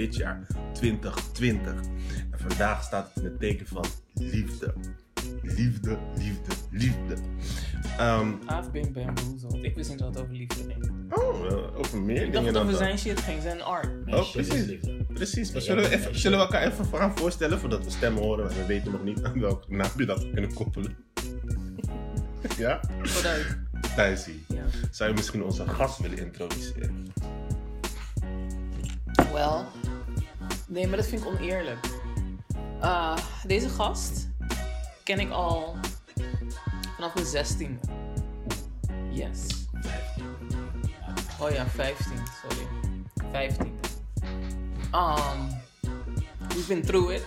dit jaar, 2020. En vandaag staat het in het teken van liefde. Liefde, liefde, liefde. Ehm, I've been bamboozled. Ik wist niet dat het over liefde ging. oh, eh, over meer Ik dacht dingen dat dan over zijn shit ging, zijn art. Nee, Oh, precies. Precies, maar zullen we, even, zullen we elkaar even gaan voorstellen voordat we stemmen horen en we weten nog niet aan welke naam je dat kunnen koppelen? ja? Vooruit. Thijsie, Ja. zou je misschien onze gast willen introduceren? Wel. Nee, maar dat vind ik oneerlijk. Uh, deze gast ken ik al vanaf mijn 16. Yes. 15. Oh ja, 15, sorry. 15. Um, we've been through it.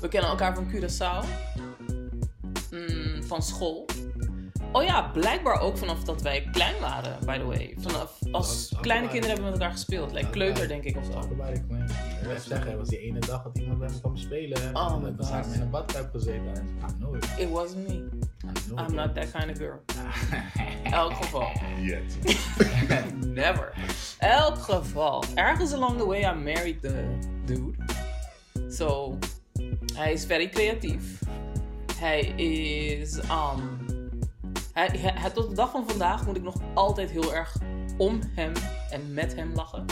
We kennen elkaar van Curaçao. Mm, van school. Oh ja, blijkbaar ook vanaf dat wij klein waren, by the way. Vanaf, als kleine kinderen hebben we met elkaar gespeeld. Like kleuter, denk ik, of zo. Ik wil zeggen, was die ene dag dat iemand bij me kwam spelen. Oh en my we God. zaten in een badkuip gezeten. En know it. Wasn't me. I'm it. not that kind of girl. Elk geval. Yes. Never. Elk geval. Ergens along the way I married the dude. So, hij is very creatief. Hij is, um, hij, tot de dag van vandaag moet ik nog altijd heel erg om hem en met hem lachen.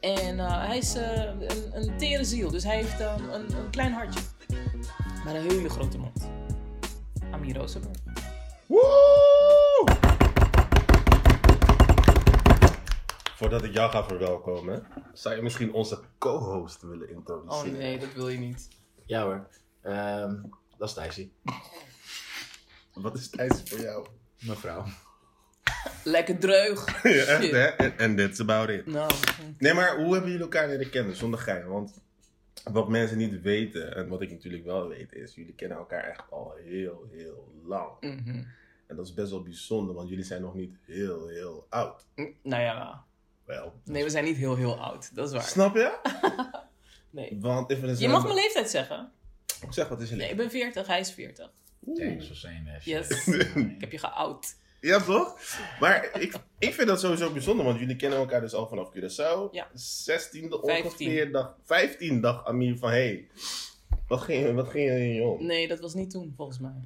En eh, hij is eh, een, een tere ziel, dus hij heeft um, een, een klein hartje. Maar een hele grote mond. Amir Rosenberg. Woe! Voordat ik jou ga verwelkomen, zou je misschien onze co-host willen Oh introduceren? nee, dat wil je niet. Ja hoor. Ehm, dat is Thijsie. Wat is Thijs voor jou? Mevrouw. Lekker dreug. ja, echt hè? En that's about it. Nou, Nee, maar hoe hebben jullie elkaar leren kennen zonder gein? Want wat mensen niet weten, en wat ik natuurlijk wel weet, is jullie kennen elkaar echt al heel, heel lang. mhm. En dat is best wel bijzonder, want jullie zijn nog niet heel, heel oud. nou ja. Wel. Nee, we zijn niet heel, heel oud. Dat is waar. Snap je? Nee. Want even Je mag mijn leeftijd zeggen. Zeg, wat is je Nee, ik ben 40, hij is 40. Thanks for saying that Yes. shit. Ik heb je geout. Ja, toch? Maar ik, ik vind dat sowieso bijzonder, want jullie kennen elkaar dus al vanaf Curaçao. Ja. 16e 15. ongeveer dag, 15 dag Amir van, hey, wat ging, wat ging er in je om? Nee, dat was niet toen, volgens mij.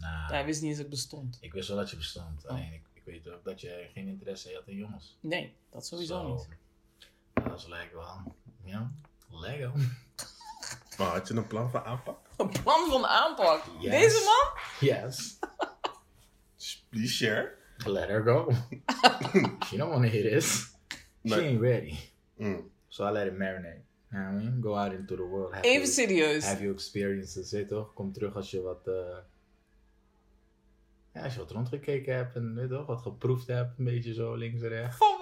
Nou, Hij wist niet eens dat ik bestond. ik wist wel dat je bestond. Oh. Alleen ik, ik weet ook dat je geen interesse had in jongens. Nee, dat sowieso Zo. niet. Dat was lekker wel. Ja, Lego. Maar had je een plan van aanpak? Een plan van aanpak. Yes. Deze man? Yes. Please share. Let her go. she don't want to hear this. She ain't ready. Mm. So I let it marinate. You know what I mean? Go out into the world. Have Even your- serieus. Have your experiences, weet toch? Kom terug als je wat... eh, Ja, als je wat rondgekeken hebt en weet toch, wat geproefd hebt, een beetje zo links en rechts. Van?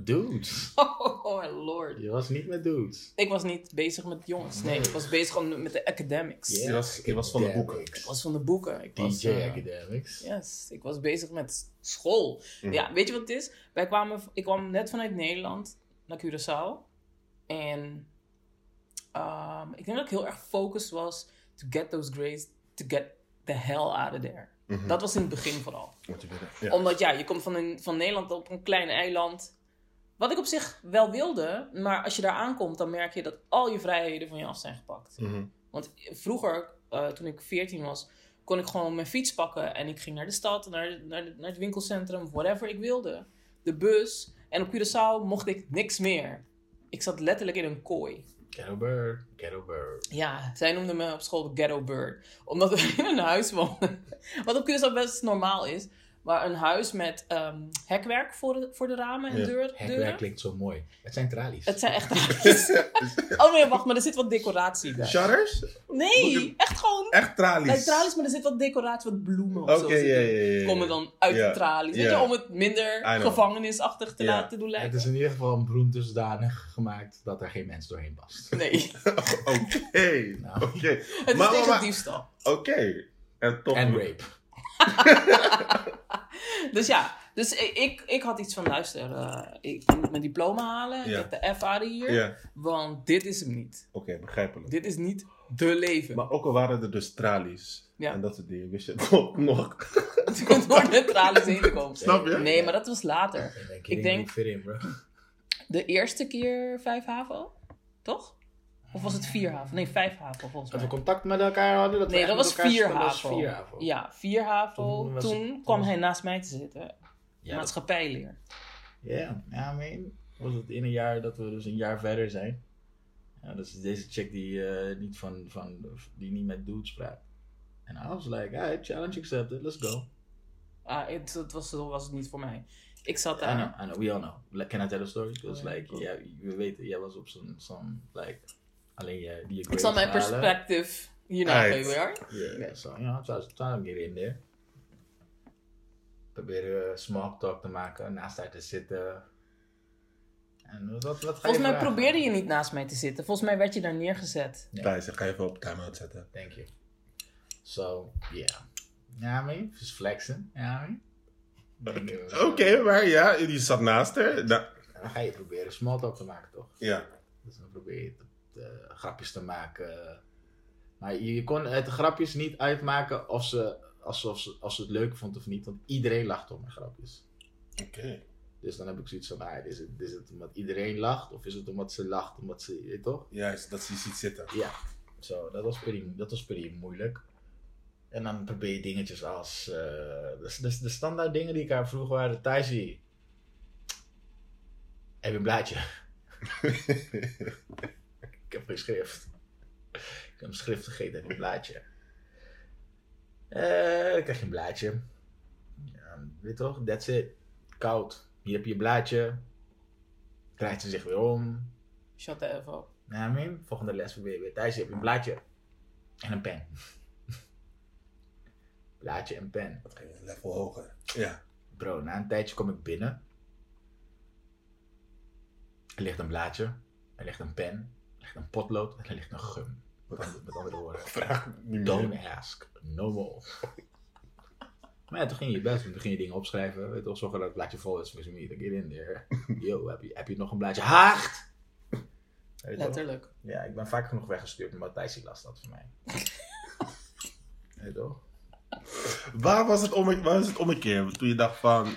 Dudes. Oh, my lord. Je was niet met dudes. Ik was niet bezig met jongens. Nee, ik was bezig gewoon met de academics. Yeah. Je was- je was van de boeken. Ik was van de boeken. Ik was, DJ eh, Academics. Yes, ik was bezig met school. Mhm. Ja, weet je wat het is? Wij kwamen, ik kwam net vanuit Nederland naar Curaçao. En ehm, ik denk dat ik heel erg focused was to get those grades, to get the hell out of there. Mhm. Dat was in het begin vooral. Ja. Omdat ja, je komt van, een, van Nederland op een klein eiland. Wat ik op zich wel wilde, maar als je daar aankomt, dan merk je dat al je vrijheden van je af zijn gepakt. Mhm. Want vroeger, eh, toen ik 14 was, kon ik gewoon mijn fiets pakken en ik ging naar de stad, naar, naar, naar het winkelcentrum, whatever ik wilde. De bus. En op Curaçao mocht ik niks meer. Ik zat letterlijk in een kooi. Ghetto Bird, Ghetto Bird. Ja, zij noemden me op school de ghetto bird. Omdat we in een huis woonden. Wat op Curaçao best normaal is. Maar een huis met ehm, hekwerk voor de, voor de ramen en Ja. deur, Hekwerk deuren. klinkt zo mooi. Het zijn tralies. Het zijn echt Oh nee, wacht, maar er zit wat decoratie bij. Shutters? Nee, echt gewoon Echt tralies? Tralies, maar er zit wat decoratie, wat bloemen of zo. ja, zitten. ja, ja, ja. Komen dan uit Ja, de tralies. Weet ja. je, om het minder gevangenisachtig te Ja. laten doen lijken. Het is in ieder geval een broen dusdanig gemaakt dat er geen mens doorheen past. Nee, Oké, Nou. oké. het is Maar- maar- tegen maar- diefstal. Oké. En toch... En rape. Dus ja, dus ik, ik, ik had iets van, luister, eh, ik moet mijn diploma halen. Ja. Ik heb de F hier. Ja, Want dit is hem niet. oké, begrijpelijk. Dit is niet de leven. Maar ook al waren er dus tralies. Ja. En dat soort dingen. Wist je het ook nog? Door de tralies heen te komen. Snap je? Nee, maar dat was later. Ik denk, Ik denk- ik fit in, bro. De eerste keer vijf HAVO, toch? Of was het vier HAVO? Nee, vijf HAVO volgens Dat we mij. contact met elkaar hadden. Dat we Nee, dat was elkaar vier speelden, dat was HAVO. vier HAVO. Ja, vier HAVO. Toen kwam was- hij naast mij te zitten. Ja, Maatschappijleer. Ja, ja, I mean, was het in een jaar dat we dus een jaar verder zijn. Ja, dus deze chick die eh, niet van, van, die niet met dudes praat. En I was like, alright, challenge accepted, let's go. Ah, het, het was, zo was het niet voor mij. Ik zat I daar. know, I know, we all know. Like, Can I tell a story? Because Ja, like, cool. ja, we weten, jij was op zo'n, zo'n like, alleen je, die je Ik zal mijn grades halen. perspective hierna Right. geven, hoor. Yeah, yeah, so, you know, to get in there. Proberen small talk te maken, naast haar te zitten. En wat, wat ga je Volgens mij vragen? probeerde je niet naast mij te zitten. Volgens mij werd je daar neergezet. Ja. Thijs, ik ga even op time-out zetten. Thank you. So, yeah. Ja, just flexing. Ja. Oké, maar ja, die zat naast haar. Nou, Dan ga je proberen small talk te maken, toch? ja. Dus dan probeer je te- te- grapjes te maken. Maar je, kon het grapjes niet uitmaken of ze, alsof ze, als ze het leuk vond of niet. Want iedereen lacht om mijn grapjes. Oké. Dus dan heb ik zoiets van, ah, is, het, is het omdat iedereen lacht? Of is het omdat ze lacht, omdat ze, weet toch? Juist, dat ze je ziet zitten. Ja, zo, dat was pretty, dat was pretty moeilijk. En dan probeer je dingetjes als, eh, de, de, de standaard dingen die ik haar vroeg waren, Thijsie, heb je een blaadje? ik heb geen schrift. Ik heb een schrift vergeten, heb je een blaadje? Eh, ik krijg je een blaadje. Ja, weet je toch, that's it. Koud. Hier heb je je blaadje. Draait ze zich weer om. Shut the F up. Nou, I mean, volgende les weer weer. Thuis heb je een blaadje en een pen. blaadje en pen. Dat ging een level hoger. Ja. Bro, na een tijdje kom ik binnen. Er ligt een blaadje, er ligt een pen, ligt een potlood en er ligt een gum. Met andere, met andere woorden. Vraag niet meer. Don't ask, no more. Maar ja, toen ging je je best doen. Toen ging je dingen opschrijven. Weet je toch, zorgen dat het blaadje vol is. Met me, dan get in there. Yo, heb je, heb je nog een blaadje? Je toch? Letterlijk. Ja, ik ben vaak genoeg weggestuurd omdat Thijs die last had van mij. Weet je toch? Waar was het, waar was het ommekeer? Toen je dacht van...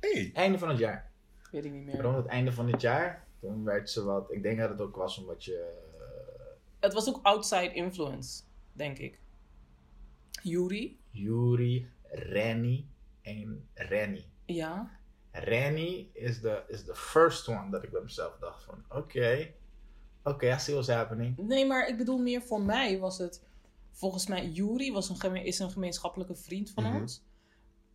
Hey. Einde van het jaar. Weet ik niet meer. Rond het einde van het jaar, toen werd ze wat... Ik denk dat het ook was omdat je... eh, Het was ook outside influence, denk ik. Yuri? Yuri, Renny en Renny. Ja. Renny is the, is the first one dat ik bij mezelf dacht van... Oké, oké, I see what's happening. Nee, maar ik bedoel meer voor mij was het... Volgens mij, Yuri was een geme- is een gemeenschappelijke vriend van Mhm. ons.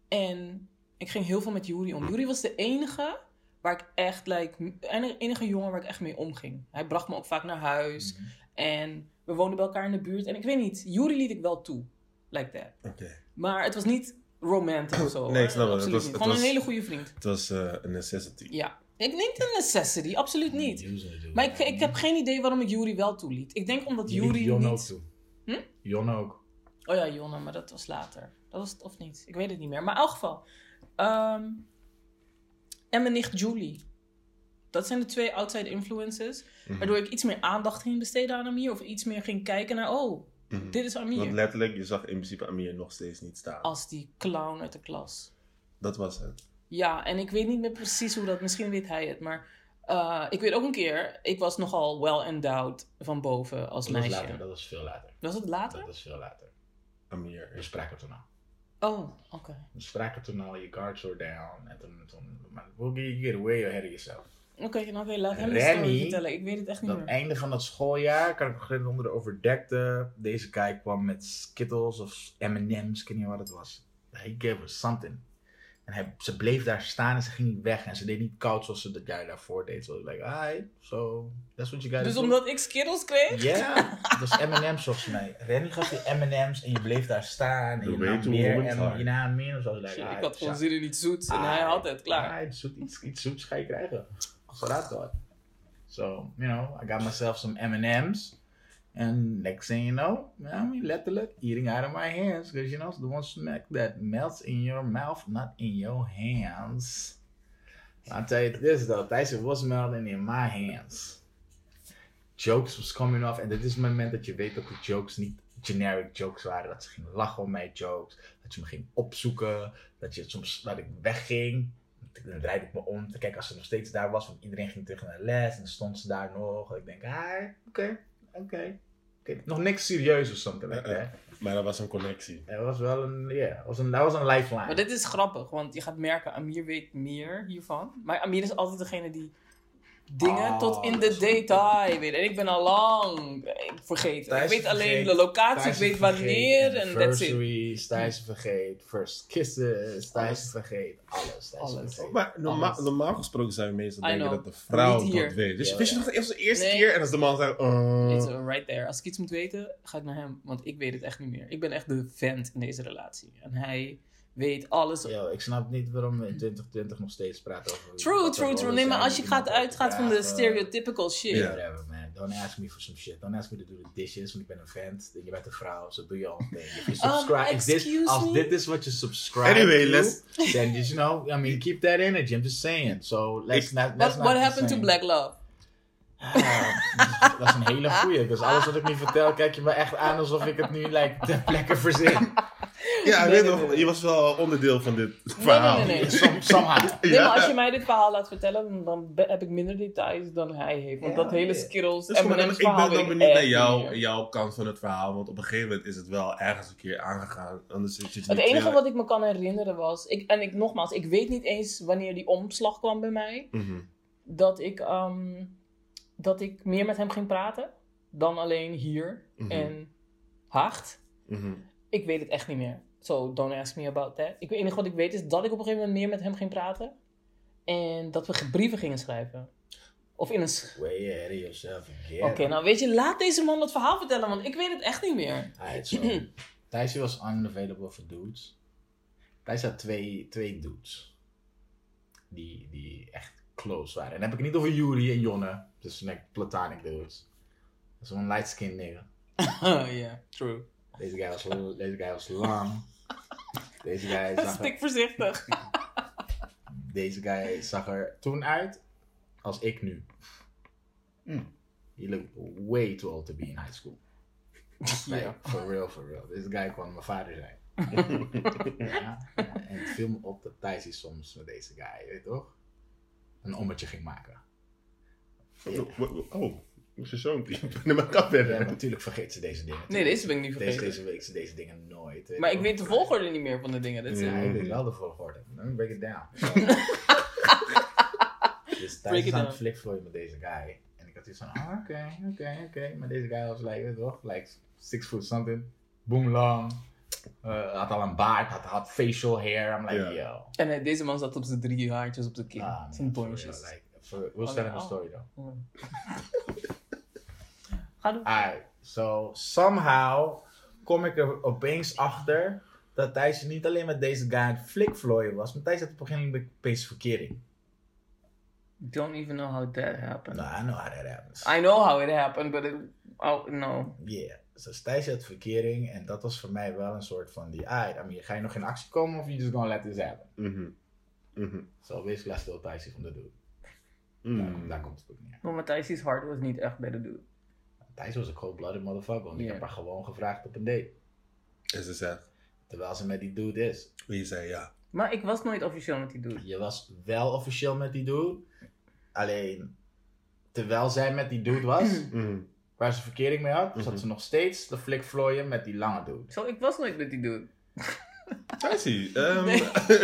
En ik ging heel veel met Yuri om. Yuri was de enige waar ik echt, like, m- enige, jongen waar ik echt mee omging. Hij bracht me ook vaak naar huis. Mhm. En we woonden bij elkaar in de buurt. En ik weet niet, Yuri liet ik wel toe. Like that. Oké. Maar het was niet romantic of zo. Nee, ik snap het. Was- het Gewoon was- een hele goede vriend. Het was eh, een necessity. Ja. Ik denk een necessity, absoluut niet. Maar ik, ik heb geen idee waarom ik Yuri wel toeliet. Ik denk omdat Yuri Jon ook niet... toe. Hm? Jon ook. Oh ja, Jonne, maar dat was later. Dat was het of niet? Ik weet het niet meer. Maar in elk geval. ehm, en mijn nicht Julie. Dat zijn de twee outside influences. Mhm. Waardoor ik iets meer aandacht ging besteden aan Amir. Of iets meer ging kijken naar, oh, Mhm. dit is Want Amir. letterlijk, je zag in principe Amir nog steeds niet staan. Als die clown uit de klas. Dat was het. Ja, en ik weet niet meer precies hoe dat... Misschien weet hij het, maar... eh, ik weet ook een keer, ik was nogal well endowed van boven als Dat was meisje. later, dat was veel later. Was het later? Dat was veel later. Amir. We spraken toen al. Oh, oké. We spraken toen al, je guards were down. En toen, toen maar you get way ahead of yourself. Oké, nou, oké, laat hem de Remy, story vertellen. Ik weet het echt niet Aan het meer. einde van het schooljaar, kan ik nog herinneren onder de overdekte. Deze guy kwam met Skittles of M&M's, ik weet niet wat het was. He gave us something. En hij, ze bleef daar staan en ze ging niet weg. En ze deed niet koud zoals ze dat jaar daarvoor deed. So like, alright, so that's what you gotta Dus do. omdat ik Skittles kreeg? Ja, dat was M&M's volgens mij. Rennie gaf je M&M's en je bleef daar staan. En The je nam meer en je nam meer. Zo, like, Shit, ik had gewoon ja. zin in iets zoets en hij had het, klaar. Alright, zoet, iets, iets zoets ga je krijgen. Zo dat gaat. So, you know, I got myself some M&M's. And next thing you know, I mean, letterlijk, eating out of my hands. Because, you know, the one smack that melts in your mouth, not in your hands. I'll tell you this, though. Tyson was melting in my hands. jokes was coming off. En dit is het moment dat je weet dat de jokes niet generic jokes waren. Dat ze gingen lachen om mijn jokes. Dat je me ging opzoeken. Dat je soms, dat ik wegging. Dan draaide ik me om te kijken als ze nog steeds daar was. Want iedereen ging terug naar de les. En dan stond ze daar nog. Ik denk, ah, oké, oké. Nog niks serieus of something like Uh-uh. that. Maar dat was een connectie. Het was wel een, ja, was een, dat was een lifeline. Maar dit is grappig, want je gaat merken, Amir weet meer hiervan. Maar Amir is altijd degene die dingen Oh, tot in de detail weet. En ik ben al lang ik vergeten. Thijs ik weet alleen vergeet, de locatie, ik weet wanneer en that's it. Anniversaries, Thijs vergeet, first kisses, Thijs vergeet, alles. Thijs Alles. vergeet. Maar normaal, Alles. normaal gesproken zou je meestal denken dat de vrouw Niet dat weet. Dus wist je nog, de eerste Nee. keer en als de man zei, uh, It's right there. Als ik iets moet weten, ga ik naar hem. Want ik weet het echt niet meer. Ik ben echt de vent in deze relatie. En hij weet alles. Yo, ik snap niet waarom we in 2020 nog steeds praten over... True, true, true. Nee, maar als je gaat uitgaat van de stereotypical shit. Ja. Whatever, man. Don't ask me for some shit. Don't ask me to do the dishes, want ik ben een vent. Je bent een vrouw, so do your own thing. If you Um, subscribe, this, als me? dit is wat je subscribe Anyway, to, let's- then just, you know, I mean, keep that energy. I'm just saying. So, let's not, What, let's not what be happened to Black Love? Ah, dat is een hele goeie. Dus alles wat ik nu vertel, kijk je me echt aan alsof ik het nu like, ter plekke verzin. Ja, ik weet nog, je was wel onderdeel van dit verhaal. nee, nee, nee. Som, somehow. Nee, Ja. maar als je mij dit verhaal laat vertellen, dan, heb ik minder details dan hij heeft. Want Ja, dat hele ja. Skittles Dus en ik verhaal ben weet dan ik benieuwd naar jou, jouw kant van het verhaal. Want op een gegeven moment is het wel ergens een keer aangegaan. Anders zit je Het enige wat ik me kan herinneren was, ik, en ik nogmaals, ik weet niet eens wanneer die omslag kwam bij mij, Mhm. dat ik, ehm, dat ik meer met hem ging praten dan alleen hier Mhm. en Haagt. Mhm. Ik weet het echt niet meer. So don't ask me about that. Ik, het enige wat ik weet is dat ik op een gegeven moment meer met hem ging praten. En dat we brieven gingen schrijven. Of in een... Way ahead of yourself again. Oké, nou weet je, laat deze man het verhaal vertellen, want ik weet het echt niet meer. Alright, so, Thijsje was unavailable for dudes. Thijs had twee, twee dudes. Die, die echt close waren. En dan heb ik het niet over Yuri en Jonne. Dus like platonic dudes. Dat is een light skin nigga. Oh ja, true. Deze guy was, deze guy was lang. Deze guy zag er, Stik voorzichtig. deze guy zag er toen uit als ik nu. Mm. He looked way too old to be in high school. Like, Ja. for real, for real. Deze guy kon mijn vader zijn. ja, ja, en het viel me op dat Thijs is soms met deze guy, weet je toch? Een ommetje ging maken. Ja, Oh, is je zo'n type? Nee, maar kan ja, natuurlijk vergeet ze deze dingen. Nee, deze ben ik niet Deze, vergeten. deze week ze deze dingen nooit. Maar ik weet de volgorde niet meer van de dingen. Dat is Ja. Ik weet wel de volgorde. Break it down. dus Break Thijs it is aan down. het flikvlooien met deze guy. En ik had iets van, ah, oké, oké, oké. Maar deze guy was like, weet je toch, like six foot something. Boom long. Uh, had al een baard, had, had facial hair. I'm like, Ja. yo. En eh, deze man zat op zijn drie haartjes op de kin. Ah, zijn for like, for- we'll Oh, him a oh. story though. Ga doen. Alright, so somehow kom ik er opeens achter dat Thijs niet alleen met deze guy aan het flikvlooien was, maar Thijs had op een gegeven moment opeens verkering. Don't even know how that happened. No, I know how that happens. I know how it happened, but it, oh no. Yeah, dus Thijs had verkering en dat was voor mij wel een soort van die, ah, I mean, ga je nog in actie komen of you just gonna let this happen? Mhm. Mhm. So basically I still Thijs van de dude. Mm. Daar, daar komt het ook neer. Maar Matthijs' hart was niet echt bij de dude. Thijs was een cold-blooded motherfucker, want ik heb haar gewoon gevraagd op een date. En ze zegt, Terwijl ze met die dude is. wie zei ja. Maar ik was nooit officieel met die dude. Je was wel officieel met die dude. Alleen, terwijl zij met die dude was, Mhm. waar ze verkering mee had, Mhm. zat ze nog steeds de flik vlooien met die lange dude. Zo, ik was nooit met die dude. Thijsie, um, Nee.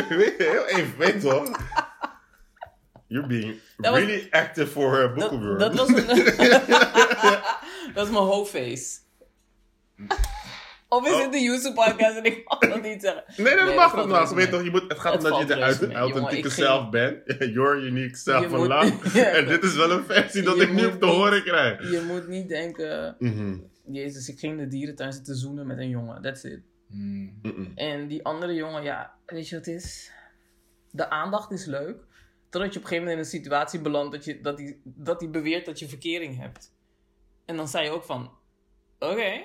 weet je, heel even, weet toch? You're being Dat was- really active for a Dat, dat was een... dat is mijn hoofdface. Of is Oh. het de YouTube podcast en ik mag dat niet zeggen? Nee, nee, dat Nee, mag dat valt Weet toch, je moet, het gaat Het omdat je de uit- authentieke zelf bent. Your unique self van moet- lang. Ja, en dit is wel een versie dat ik nu op te horen krijg. Je moet niet denken... Mhm. Jezus, ik ging in de dierentuin zitten zoenen met een jongen. That's it. Mhm. En die andere jongen, ja, weet je wat het is? De aandacht is leuk. Totdat je op een gegeven moment in een situatie belandt dat, je, dat, die, dat die beweert dat je verkering hebt. En dan zei je ook van, oké.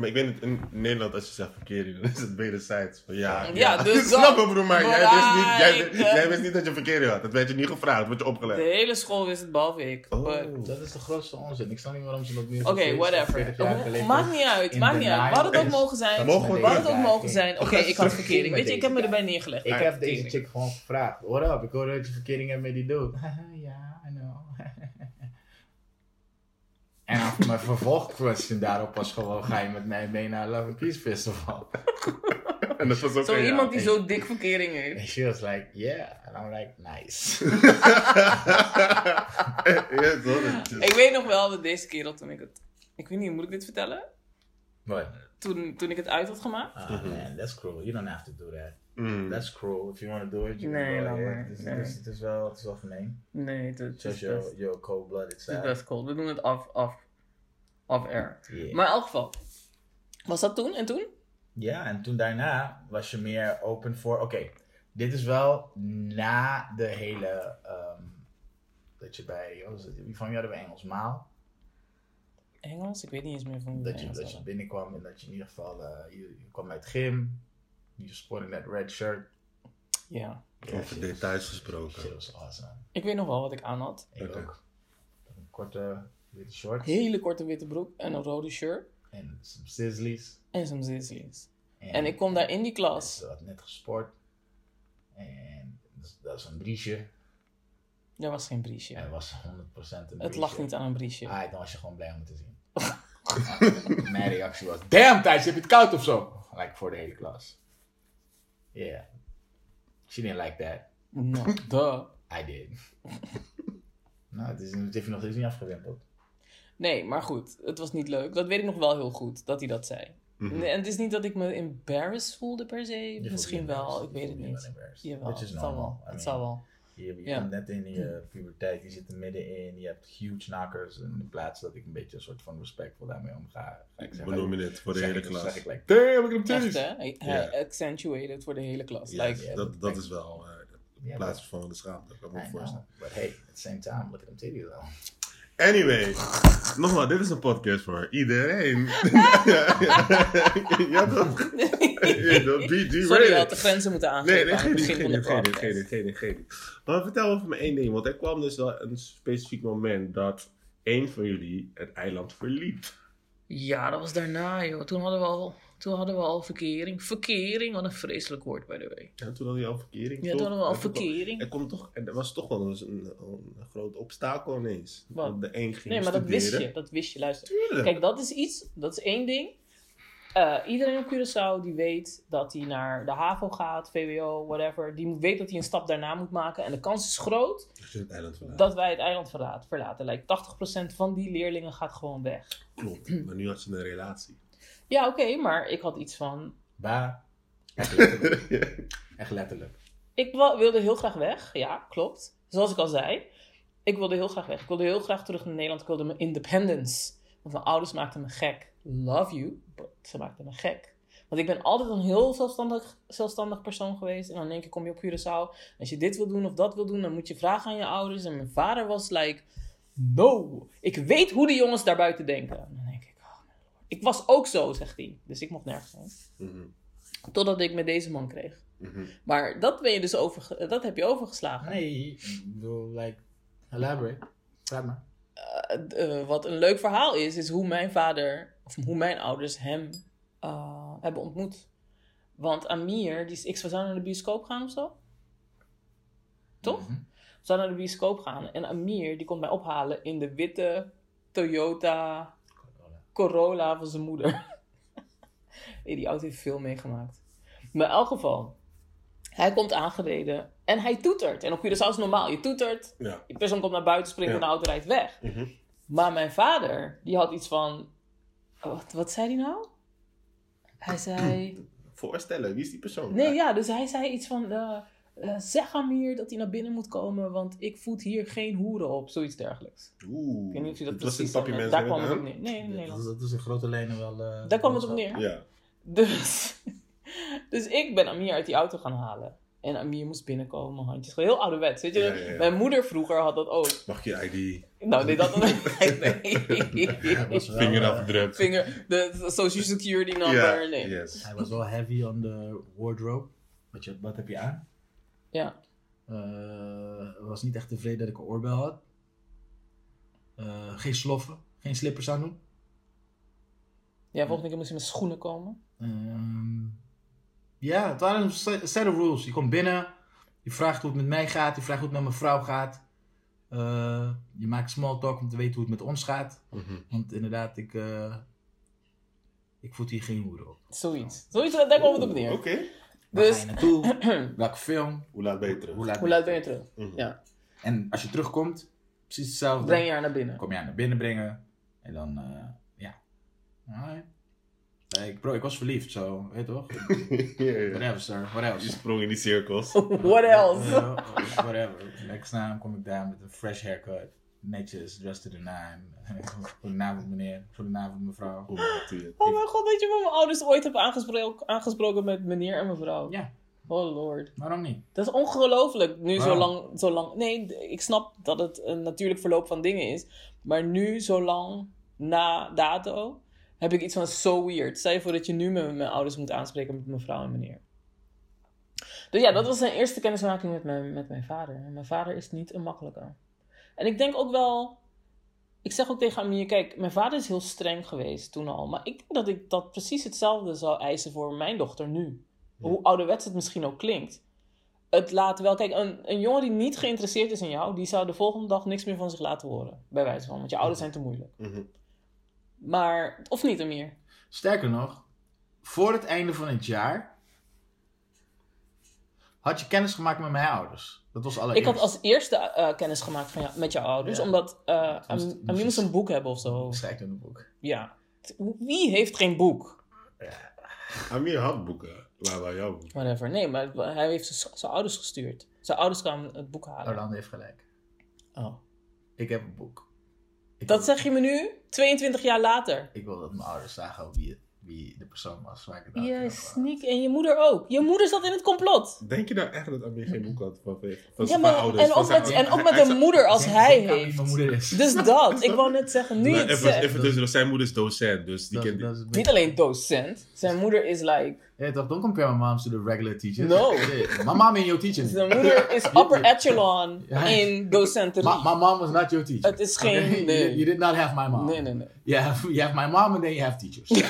Maar ik weet het, in Nederland als je zegt verkering, dan is het wederzijds. Van ja, Ja, dus ik snap het broer, maar jij wist, niet, jij, wist niet dat je verkering had. Dat werd je niet gevraagd, dat werd je De opgelegd. hele school wist het behalve ik. Oh. But- Dat is de grootste onzin. Ik snap niet waarom ze dat nu Oké, whatever. Maakt niet uit, maakt niet uit. Wat het ook mogen zijn. Mogen we Wat het ook mogen zijn. Oké, ik had verkering. Weet je, ik heb me erbij neergelegd. Ik heb deze chick gewoon gevraagd. What up? Ik hoorde dat je verkering hebt met die dude. ja, I know. en af- mijn vervolgquestion daarop was gewoon, ga je met mij mee naar Love and Peace Festival? En dat was ook Zo een ja. iemand die zo dik verkering heeft. And she was like, yeah. And I'm like, nice. ja, toch, dat is- Ik weet nog wel dat deze kerel toen ik het... Ik weet niet, moet ik dit vertellen? What? Toen, toen ik het uit had gemaakt? Oh man, that's cruel. You don't have to do that. Mm. That's cruel. If you want to do it, you Nee, can. Het is- Nee. Het is- het wel, het is wel gemeen. Nee, dat is Zoals best, your, your cold-blooded het is side. best cool. We doen het off, off, off air. Yeah. Maar in elk geval. Was dat toen en toen? Ja, en toen daarna was je meer open voor. Oké, dit is wel na de hele. ehm, dat je bij. Wat was het, wie van jullie hadden we Engels? Maal. Engels? Ik weet niet eens meer van Dat je, dat je binnenkwam en dat je in ieder geval. eh, je, je kwam uit gym. Je sportte met red shirt. Ja. Ja, Over details gesproken. Shit was awesome. Ik weet nog wel wat ik aan had. Ik ook. Een korte witte shorts. Hele korte witte broek en een rode shirt. En some sizzlies. En zo'n zizlies. En ik kom daar in die klas. Ze had net gesport. En dat- dat is een briesje. Er was geen briesje. Het was 100% een Het briesje. lag niet aan een briesje. Ah, dan was je gewoon blij om het te zien. Mijn reactie was: Damn, Thijs, heb je het koud of zo? Like voor de hele klas. Yeah. She didn't like that. No, duh. I did. nou, het, is, het heeft je nog steeds niet afgewimpeld. Nee, maar goed. Het was niet leuk. Dat weet ik nog wel heel goed, dat hij dat zei. Mhm. En het is niet dat ik me embarrassed voelde per se. Je Misschien wel, ik weet het niet. wel embarrassed. Jawel, Which is het zal wel. Het zal wel. Je, komt net in je puberteit, je zit er middenin, je hebt huge knockers. En in plaats dat ik een beetje een soort van respectvol daarmee omga, ga ik zeggen. Benoem je het voor de hele ik- klas. zeg ik like, damn, ik heb Echt titties. hè? Hij, hij Ja. accentuated voor de hele klas. Like, dat, dat dat is wel eh Ja, in plaats van de schaamte. Ik kan me I know, voorstellen. But hey, at the same time, look at them titties though. Anyway, nogmaals, dit is een podcast voor iedereen. ja, toch? Ja, toch? Sorry, had de grenzen moeten aangeven Nee, nee, geen begin geen de geen podcast. geen. Maar vertel over me één ding, want er kwam dus wel een specifiek moment dat één van jullie het eiland verliet. Ja, dat was daarna, joh. Toen hadden we al, toen hadden we al verkering. Verkering, wat een vreselijk woord, by the way. En toen had hij al verkering, Ja, toch? toen hadden we al Er verkering. Er, komt toch, er was toch wel eens een, een, groot obstakel ineens. Wat? Dat De een ging Nee, maar dat wist je. Dat wist je, luister. Tuurlijk. Kijk, dat is iets, dat is één ding. Eh, iedereen op Curaçao die weet dat hij naar de HAVO gaat, VWO, whatever. Die weet dat hij een stap daarna moet maken. En de kans is groot het dat wij het eiland verlaten. verlaten. Like 80% van die leerlingen gaat gewoon weg. Klopt, maar nu had ze een relatie. Ja, oké, maar ik had iets van... Ba. Echt letterlijk. Echt letterlijk. Ik wilde heel graag weg, ja, klopt. Zoals ik al zei. Ik wilde heel graag weg. Ik wilde heel graag terug naar Nederland. Ik wilde mijn independence. Want mijn ouders maakten me gek. Love you, but ze maakten me gek. Want ik ben altijd een heel zelfstandig, zelfstandig persoon geweest. En dan denk ik, kom je op Curaçao. Als je dit wil doen of dat wil doen, dan moet je vragen aan je ouders. En mijn vader was like, no. Ik weet hoe de jongens daarbuiten denken. En dan denk ik, mijn lord. Ik was ook zo, zegt hij. Dus ik mocht nergens heen. Mhm, Totdat ik met deze man kreeg. mhm. Maar dat ben je dus over, dat heb je overgeslagen. Nee, ik bedoel, like, elaborate. Praat maar. Eh, eh, wat een leuk verhaal is, is hoe mijn vader, of hoe mijn ouders hem eh, hebben ontmoet. Want Amir, die is, ik zou naar de bioscoop gaan of zo. Toch? We zouden naar de bioscoop gaan. En Amir, die komt mij ophalen in de witte Toyota Corolla van zijn moeder. nee, die auto heeft veel meegemaakt. Maar in elk geval, hij komt aangereden en hij toetert. En op Curaçao is normaal, je toetert, Ja. die persoon komt naar buiten, springt Ja. en de auto rijdt weg. Mhm. Maar mijn vader, die had iets van... oh, Wat, wat zei hij nou? Hij zei... Voorstellen, wie is die persoon? Nee, ja, dus hij zei iets van... eh, eh, zeg hier dat hij naar binnen moet komen, want ik voed hier geen hoeren op. Zoiets dergelijks. Oeh. Ik weet niet of je dat was precies... dan- Mens daar kwam het op neer. Nee, in Dat Nederland. is, dat is in grote lijnen wel... eh, Daar kwam het op neer. Ja. Dus, dus ik ben Amir uit die auto gaan halen. En Amir moest binnenkomen, handjes. Gewoon heel ouderwets, weet je. Ja, ja, ja. Mijn moeder vroeger had dat ook. Mag je ID? Nou, nee, dat nee. Hij was wel, eh, Vingerafdruk. Vinger, de social security number, nee. yes. Hij was wel heavy on the wardrobe. Wat, je, wat heb je aan? Ja. Eh, was niet echt tevreden dat ik een oorbel had. Eh, geen sloffen, geen slippers aan doen. Ja, volgende keer moest je met schoenen komen. Ehm, ja, het waren een set of rules. Je komt binnen, je vraagt hoe het met mij gaat, je vraagt hoe het met mijn vrouw gaat. Eh, je maakt small talk om te weten hoe het met ons gaat. Mhm. Want inderdaad, ik, eh ik voed hier geen hoeren op. Zoiets. Zoiets, daar we het op neer. Oké. Waar ga Dus, je naartoe? Welke film? Hoe laat ben je terug? Hoe laat, hoe laat ben je terug? Mhm. Ja. En als je terugkomt, precies hetzelfde. Breng je haar naar binnen. Kom je haar naar binnen brengen. En dan, eh, ja. Alright. Eh, ik, bro, ik was verliefd, zo, weet je toch? Whatever, sir. What Je sprong in die cirkels. What else? Whatever. Next time kom ik daar met een fresh haircut. Netjes, dressed to the nine. Goedenavond meneer, goedenavond mevrouw. Het? Oh mijn god, weet je wat mijn ouders ooit hebben aangesproken, aangesproken met meneer en mevrouw? Ja, Oh lord. waarom niet? Dat is ongelooflijk. Nu zo lang, zo lang. Nee, ik snap dat het een natuurlijk verloop van dingen is. Maar nu, zo lang na dato, heb ik iets van so weird. Stel je voor dat je nu met mijn ouders moet aanspreken met mevrouw en meneer. Dus ja, dat was zijn eerste kennismaking met mijn, met mijn vader. En mijn vader is niet een makkelijke. En ik denk ook wel. Ik zeg ook tegen Amir, kijk, mijn vader is heel streng geweest toen al. Maar ik denk dat ik dat precies hetzelfde zou eisen voor mijn dochter nu. Hoe ouderwets het misschien ook klinkt. Het laat wel, kijk, een, een jongen die niet geïnteresseerd is in jou, die zou de volgende dag niks meer van zich laten horen. Bij wijze van, want je ouders zijn te moeilijk. Mhm. Maar, of niet, Amir? Sterker nog, voor het einde van het jaar had je kennis gemaakt met mijn ouders. Dat was Ik had als eerste eh, kennis gemaakt van jou, met jouw ouders, Ja. omdat uh, moest- Am- moest Amir een boek hebben of zo. Schrijft in het boek. Ja. Wie heeft geen boek? Amir had boeken. Waar waar jouw boek? Whatever. Nee, maar hij heeft zijn- ouders gestuurd. Zijn ouders kwamen het boek halen. Orlando heeft gelijk. Oh. Ik heb een boek. Ik Dat zeg je me nu, 22 jaar later. Ik wil dat mijn ouders zagen wie, wie de persoon was waar ik het had. sneak en je moeder ook. Je moeder zat in het complot. Denk je nou echt dat Amir geen boek had van, van Ja, zijn maar, ouders? en, ook met, en ook met een moeder als Denk- hij heeft. Mijn moeder is. Dus dat. Ik wou net zeggen, nu je Nee, het even, zegt. even tussen, zijn moeder is docent, dus die Dat- kent dat is- Niet alleen docent. Zijn moeder is like... Ja, toch? Don't compare my moms to the regular teachers. No. Yeah. My mom ain't your teacher. Zijn moeder is upper echelon in docenterie. My, my mom was not your teacher. Het is geen- Okay? nee. You, you did not have my mom. Nee, nee, nee. You have, you have my mom and then you have teachers.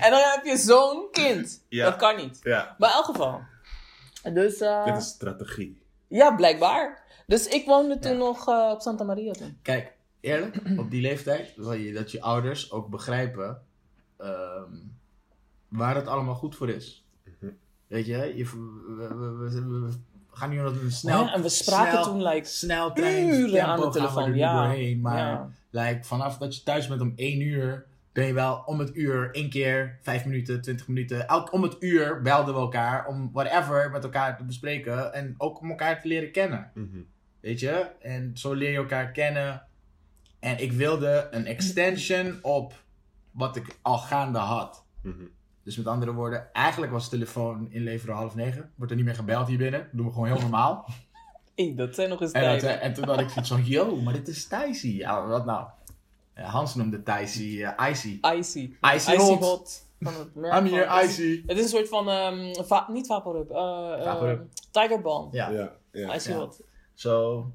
En dan heb je zo'n kind. Ja. Dat kan niet. Ja, Maar in elk geval. Dus, eh, dit is strategie. ja, blijkbaar. Dus ik woonde toen Ja. nog eh, op Santa Maria toen. Kijk, eerlijk, op die leeftijd wil je dat je ouders ook begrijpen ehm, waar het allemaal goed voor is. Mhm. Weet je, je we, we- we- gaan nu nog een snel, Ja, en we spraken snel, toen like snel uren aan de tempo gaan we telefoon. er Ja. doorheen. Maar ja. like, vanaf dat je thuis bent om 1 uur, ben je wel om het uur één keer, 5 minuten, 20 minuten. Elk om het uur belden we elkaar om whatever met elkaar te bespreken. En ook om elkaar te leren kennen. Mhm. Weet je? En zo leer je elkaar kennen. En ik wilde een extension op wat ik al gaande had. Mhm. Dus met andere woorden, eigenlijk was telefoon inleveren half negen. Wordt er niet meer gebeld hier binnen. doen we gewoon heel normaal. Hey, dat zijn nog eens En, dat, eh, en toen had ik zoiets van, yo, maar dit is Thijsie. Ja, wat nou? Hans noemde Thijsie eh Icy. Icy. Icy hot. Van het merk I'm here, van- Icy. Het is een soort van, ehm, va- niet Vaporub, eh eh, Vaporub. Tiger Balm. Ja, Ja, ja. Icy Ja. Hot. zo.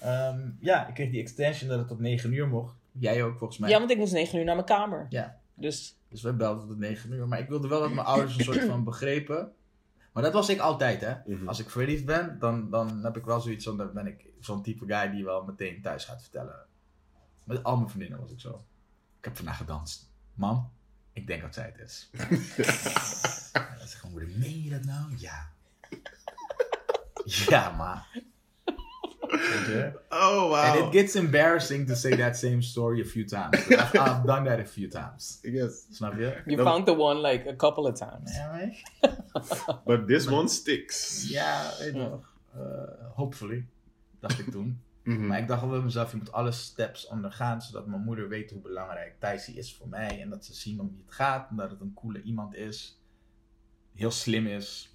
ehm, ja, ik kreeg die extension dat het tot 9 uur mocht. Jij ook volgens mij. Ja, want ik moest 9 uur naar mijn kamer. Ja. Dus Dus wij belden tot 9 uur. Maar ik wilde wel dat mijn ouders een soort van begrepen. Maar dat was ik altijd, hè. Mhm. Als ik verliefd ben, dan, dan heb ik wel zoiets van... Dan ben ik zo'n type guy die wel meteen thuis gaat vertellen. Met al mijn vriendinnen was ik zo. Ik heb vandaag gedanst. Mam, ik denk dat zij het is. zegt mijn moeder, meen je dat nou? Ja. ja, maar. Oh, And wow. it gets embarrassing to say that same story a few times. But I've, I've done that a few times. Yes. Snap je? you found the one like a couple of times. Ja, weet But this one sticks. Ja, weet je nog. Eh, hopefully, dacht ik toen. Mhm. Maar ik dacht wel bij mezelf, je moet alle steps ondergaan, zodat mijn moeder weet hoe belangrijk Thijsie is voor mij. En dat ze zien om wie het gaat, en dat het een coole iemand is. Heel slim is.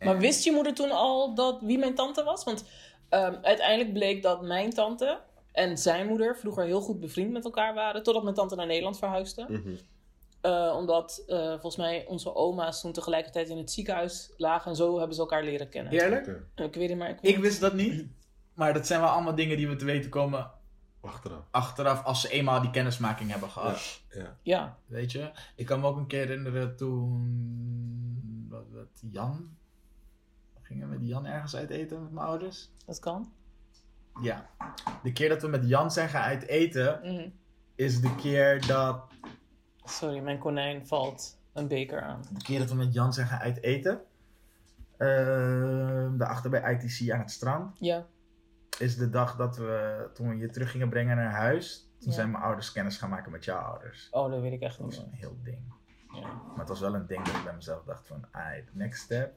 Maar wist je moeder toen al dat, wie mijn tante was? Want ehm, uiteindelijk bleek dat mijn tante en zijn moeder vroeger heel goed bevriend met elkaar waren. Totdat mijn tante naar Nederland verhuisde. Mhm. Eh, omdat eh, volgens mij onze oma's toen tegelijkertijd in het ziekenhuis lagen. En zo hebben ze elkaar leren kennen. Eerlijk? Oké. Ik weet het maar. Ik, weet Ik wist dat niet. Maar dat zijn wel allemaal dingen die we te weten komen Achteraf. achteraf als ze eenmaal die kennismaking hebben gehad. Ja. Ja, Weet je? Ik kan me ook een keer herinneren toen. Wat, wat, Jan? Gingen we met Jan ergens uit eten met mijn ouders? dat kan. Ja. De keer dat we met Jan zijn gaan uit eten, Mhm. is de keer dat. Sorry, mijn konijn valt een beker aan. De keer dat we met Jan zijn gaan uit eten. ehm, daarachter bij ITC aan het strand. Ja, Is de dag dat we. toen we je terug gingen brengen naar huis. Toen Ja. zijn mijn ouders kennis gaan maken met jouw ouders. oh, dat weet ik echt Dat niet was meer. een heel ding. Ja. Maar het was wel een ding dat ik bij mezelf dacht van, ah, next step.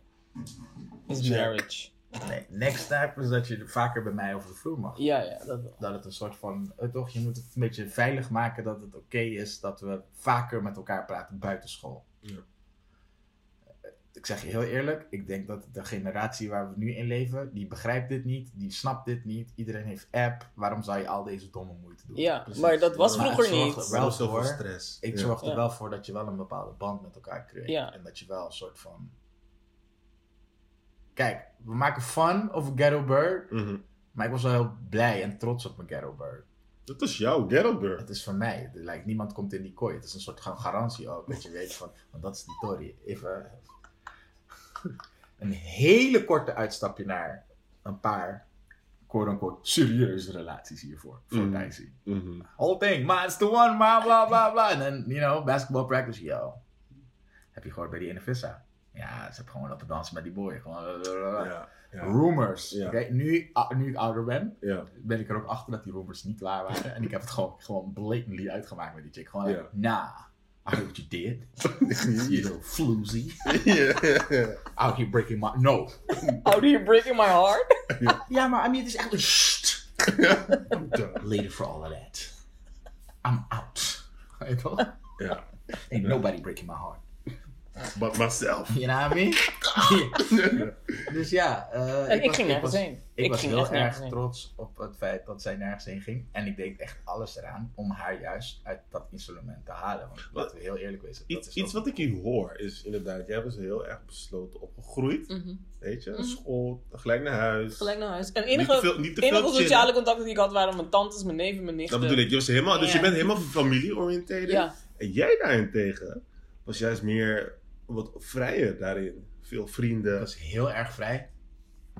Is marriage. Nee, next step is dat je vaker bij mij over de vloer mag. Ja, ja, dat wel. Dat het een soort van, eh, toch, je moet het een beetje veilig maken dat het oké is dat we vaker met elkaar praten buiten school. Ja. Ik zeg je heel eerlijk, ik denk dat de generatie waar we nu in leven, die begrijpt dit niet, die snapt dit niet. Iedereen heeft app, waarom zou je al deze domme moeite doen? Ja, Precies. maar dat was Maar vroeger niet. er wel voor. stress. Ik Ja. zorg er Ja. wel voor dat je wel een bepaalde band met elkaar creëert. Ja. En dat je wel een soort van. Kijk, we maken fun over Ghetto Bird. Mhm. Maar ik was wel heel blij en trots op mijn Ghetto Bird. Dat is jouw ghetto girl. Het is van mij. Lijkt, niemand komt in die kooi. Het is een soort ga- garantie ook. Dat je weet van. Want dat is die Tory. Even. Een hele korte uitstapje naar een paar. quote-unquote serieuze relaties hiervoor. Voor Mm. Dicey. Mhm. whole thing. Ma, it's the one, blah, blah, blah, blah. En dan, you know, basketball practice, yo. Heb je gehoord bij die Inefissa? Ja, ze hebben gewoon lopen dansen met die boy. Gewoon, Ja. Ja. rumors. Ja. Oké, nu, ah, nu ik ouder ben, Ja. ben ik er ook achter dat die rumors niet waar waren. en ik heb het gewoon, gewoon blatantly uitgemaakt met die chick. Gewoon, Ja. nah, I heard what you did. you little floozy. Out here breaking my... No. How do you breaking my heart? Ja, maar I mean, het is echt een... Sst. I'm done. Later for all of that. I'm out. Weet je toch? Ja. Ain't nobody breaking my heart. But myself. You know what I mean? dus ja. eh, En ik, was- ging nergens heen. Ik, was ging heel erg heen. trots op het feit dat zij nergens heen ging. En ik deed echt alles eraan om haar juist uit dat instrument te halen. Want laten we heel eerlijk wezen. dat Iets, is iets ook- wat ik hier hoor is inderdaad, jij was heel erg besloten opgegroeid. Mhm. Weet je, Mhm. school, gelijk naar huis. Gelijk naar huis. En Niet enige, te veel, niet te enige sociale contacten die ik had waren mijn tantes, mijn neven, mijn nichten. Dat bedoel ik. Je was helemaal, dus je bent helemaal familie-oriënteerd. Ja, En jij daarentegen was juist meer wat vrijer daarin. Veel vrienden. Dat was heel erg vrij.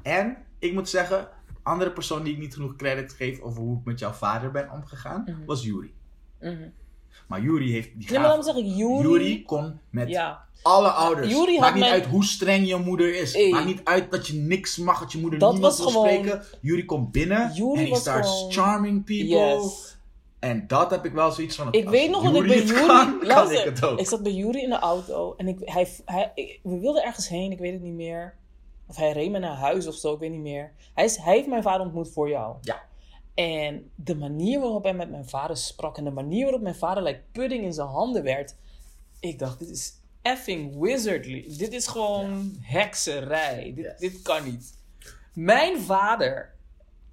En ik moet zeggen, andere persoon die ik niet genoeg credit geef over hoe ik met jouw vader ben omgegaan, Mhm. was Yuri. Mhm. Maar Yuri heeft die Nee, maar dan zeg ik Yuri. Yuri kon met Ja, alle ouders. Yuri had Maakt niet mijn- uit hoe streng je moeder is. Hey. Maakt niet uit dat je niks mag, dat je moeder Dat niemand was wil gewoon- spreken. Yuri komt binnen Yuri en was starts gewoon- charming people. yes. En dat heb ik wel zoiets van... Ik weet nog dat ik bij kan, kan luister, ik het ook. ik zat bij Yuri in de auto en ik, hij, hij, ik- we wilden ergens heen, ik weet het niet meer. Of hij reed me naar huis of zo, ik weet niet meer. Hij, is, hij heeft mijn vader ontmoet voor jou. Ja. En de manier waarop hij met mijn vader sprak en de manier waarop mijn vader like pudding in zijn handen werd. Ik dacht, dit is effing wizardly. Dit is gewoon hekserij. Dit, Yes. dit kan niet. Mijn vader,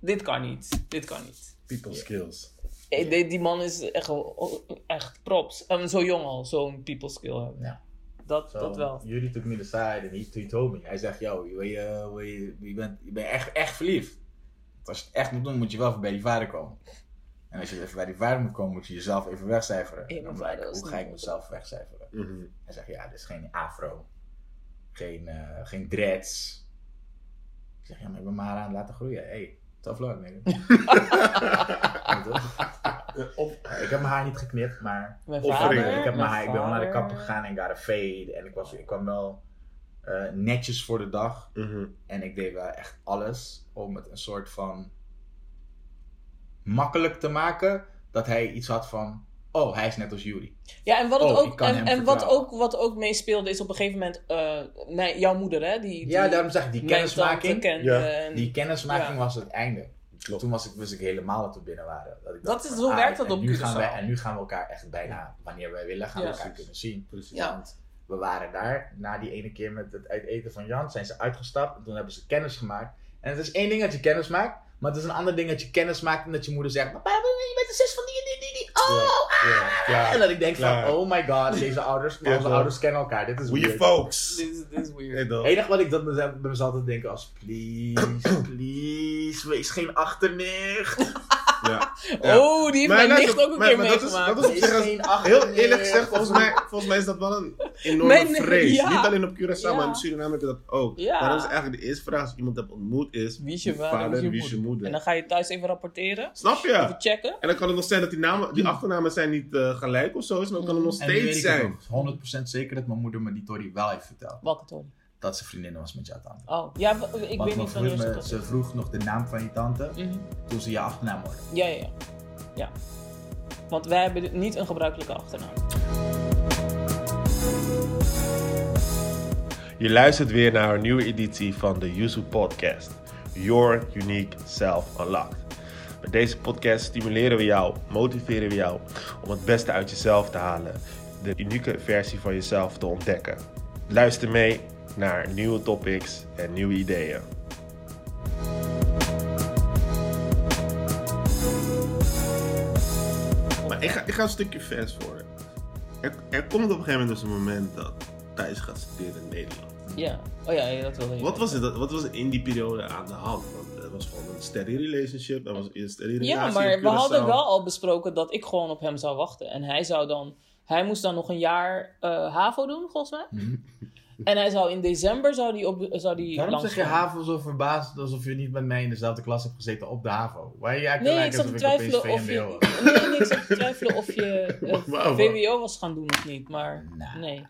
dit kan niet. Dit kan niet. People skills. Die, die man is echt, wel- echt props. En zo jong al, zo'n people skill hebben. Ja. Dat, dat wel. Yuri took me aside en he, he told me. Hij zegt, yo, je, je, je, bent, je bent echt, echt verliefd. Als je het echt moet doen, moet je wel even bij die vader komen. En als je even bij die vader moet komen, moet je jezelf even wegcijferen. En dan hoe ga ik mezelf wegcijferen? Mhm. Hij zegt, ja, dit is geen afro. Geen, eh, geen dreads. Ik zeg, ja, maar ik ben maar aan het laten groeien. Hey, tough luck, nigga. Toch? Of, ik heb mijn haar niet geknipt, maar Mijn vader. ik, heb mijn haar, ik ben wel naar de kapper gegaan en ik got a fade. En ik, was, ik kwam wel eh, netjes voor de dag. mhm. En ik deed wel echt alles om het een soort van makkelijk te maken. Dat hij iets had van, oh, hij is net als Yuri. Ja, en wat, het Oh, ook, en, wat, ook, wat ook meespeelde is op een gegeven moment eh, mijn, jouw moeder, hè? Die, die, Ja, daarom zeg ik, die kennismaking. Ja. en- Die kennismaking Ja. was het einde. Klopt. Toen was ik, wist ik helemaal dat we binnen waren. Dat, ik Dat dacht is- zo ah, werkt dat en op nu gaan wij, En nu gaan we elkaar echt bijna, wanneer wij willen, gaan we elkaar kunnen zien. Precies. Ja. Want We waren daar, na die ene keer met het uit eten van Jan, zijn ze uitgestapt. En toen hebben ze kennis gemaakt. En het is één ding dat je kennis maakt. Maar het is een ander ding dat je kennis maakt en dat je moeder zegt: Papa, je bent de zus van die Oh, Ja, ja, En dat ik denk van, oh my god, deze ouders, Ja, onze ouders kennen elkaar. Dit is We weird. folks. Dit is, dit is weird. Het enige wat ik dat mezelf, bij mezelf altijd denken als, please, please, wees geen achternicht. Ja. Ja. Oh, die heeft Maar mijn nicht ook een maar- keer maar dat is- meegemaakt. dat is op zich als- Heel eerlijk gezegd, volgens mij, volgens mij is dat wel een enorme Mijn- vrees. ja. Niet alleen op Curaçao, Ja. maar in Suriname heb je dat ook. Ja. Daarom is eigenlijk de eerste vraag als je iemand hebt ontmoet is... Wie is je vader, wie is je moeder? En dan ga je thuis even rapporteren. Snap je? Even checken. En dan kan het nog zijn dat die, namen, die achternamen zijn niet eh, gelijk of zo, is, maar dan kan het nog En steeds zijn. nog 100% zeker dat mijn moeder me die Tory wel heeft verteld. Welke Tony? Dat ze vriendin was met jouw tante. Oh, ja, ik Want weet we niet wanneer ze dat ze vroeg nog de naam van je tante Mhm. toen ze je achternaam hoorde. Ja, ja, ja. Ja. Want wij hebben niet een gebruikelijke achternaam. Je luistert weer naar een nieuwe editie van de Yuzu Podcast. Your Unique Self Unlocked. Met deze podcast stimuleren we jou, motiveren we jou om het beste uit jezelf te halen. De unieke versie van jezelf te ontdekken. Luister mee naar nieuwe topics en nieuwe ideeën. Maar ik ga, ik ga een stukje fast forward. Er, er komt op een gegeven moment dus een moment dat Thijs gaat studeren in Nederland. Ja. Oh ja, ja, dat wilde je. Wat was, het, wat was er in die periode aan de hand? Want het was gewoon een steady relationship. Er was een steady relatie Ja, maar we hadden wel al besproken dat ik gewoon op hem zou wachten. En hij zou dan... Hij moest dan nog een jaar eh, HAVO doen, volgens mij. En hij zou in december zou die op, zou die Waarom zeg je. HAVO zo verbaasd alsof je niet met mij in dezelfde klas hebt gezeten op de HAVO? Waar je Nee, eigenlijk ik zat te ik twijfelen of je... was? Nee, nee, ik zat te twijfelen of je. VWO was gaan doen of niet. Maar nee.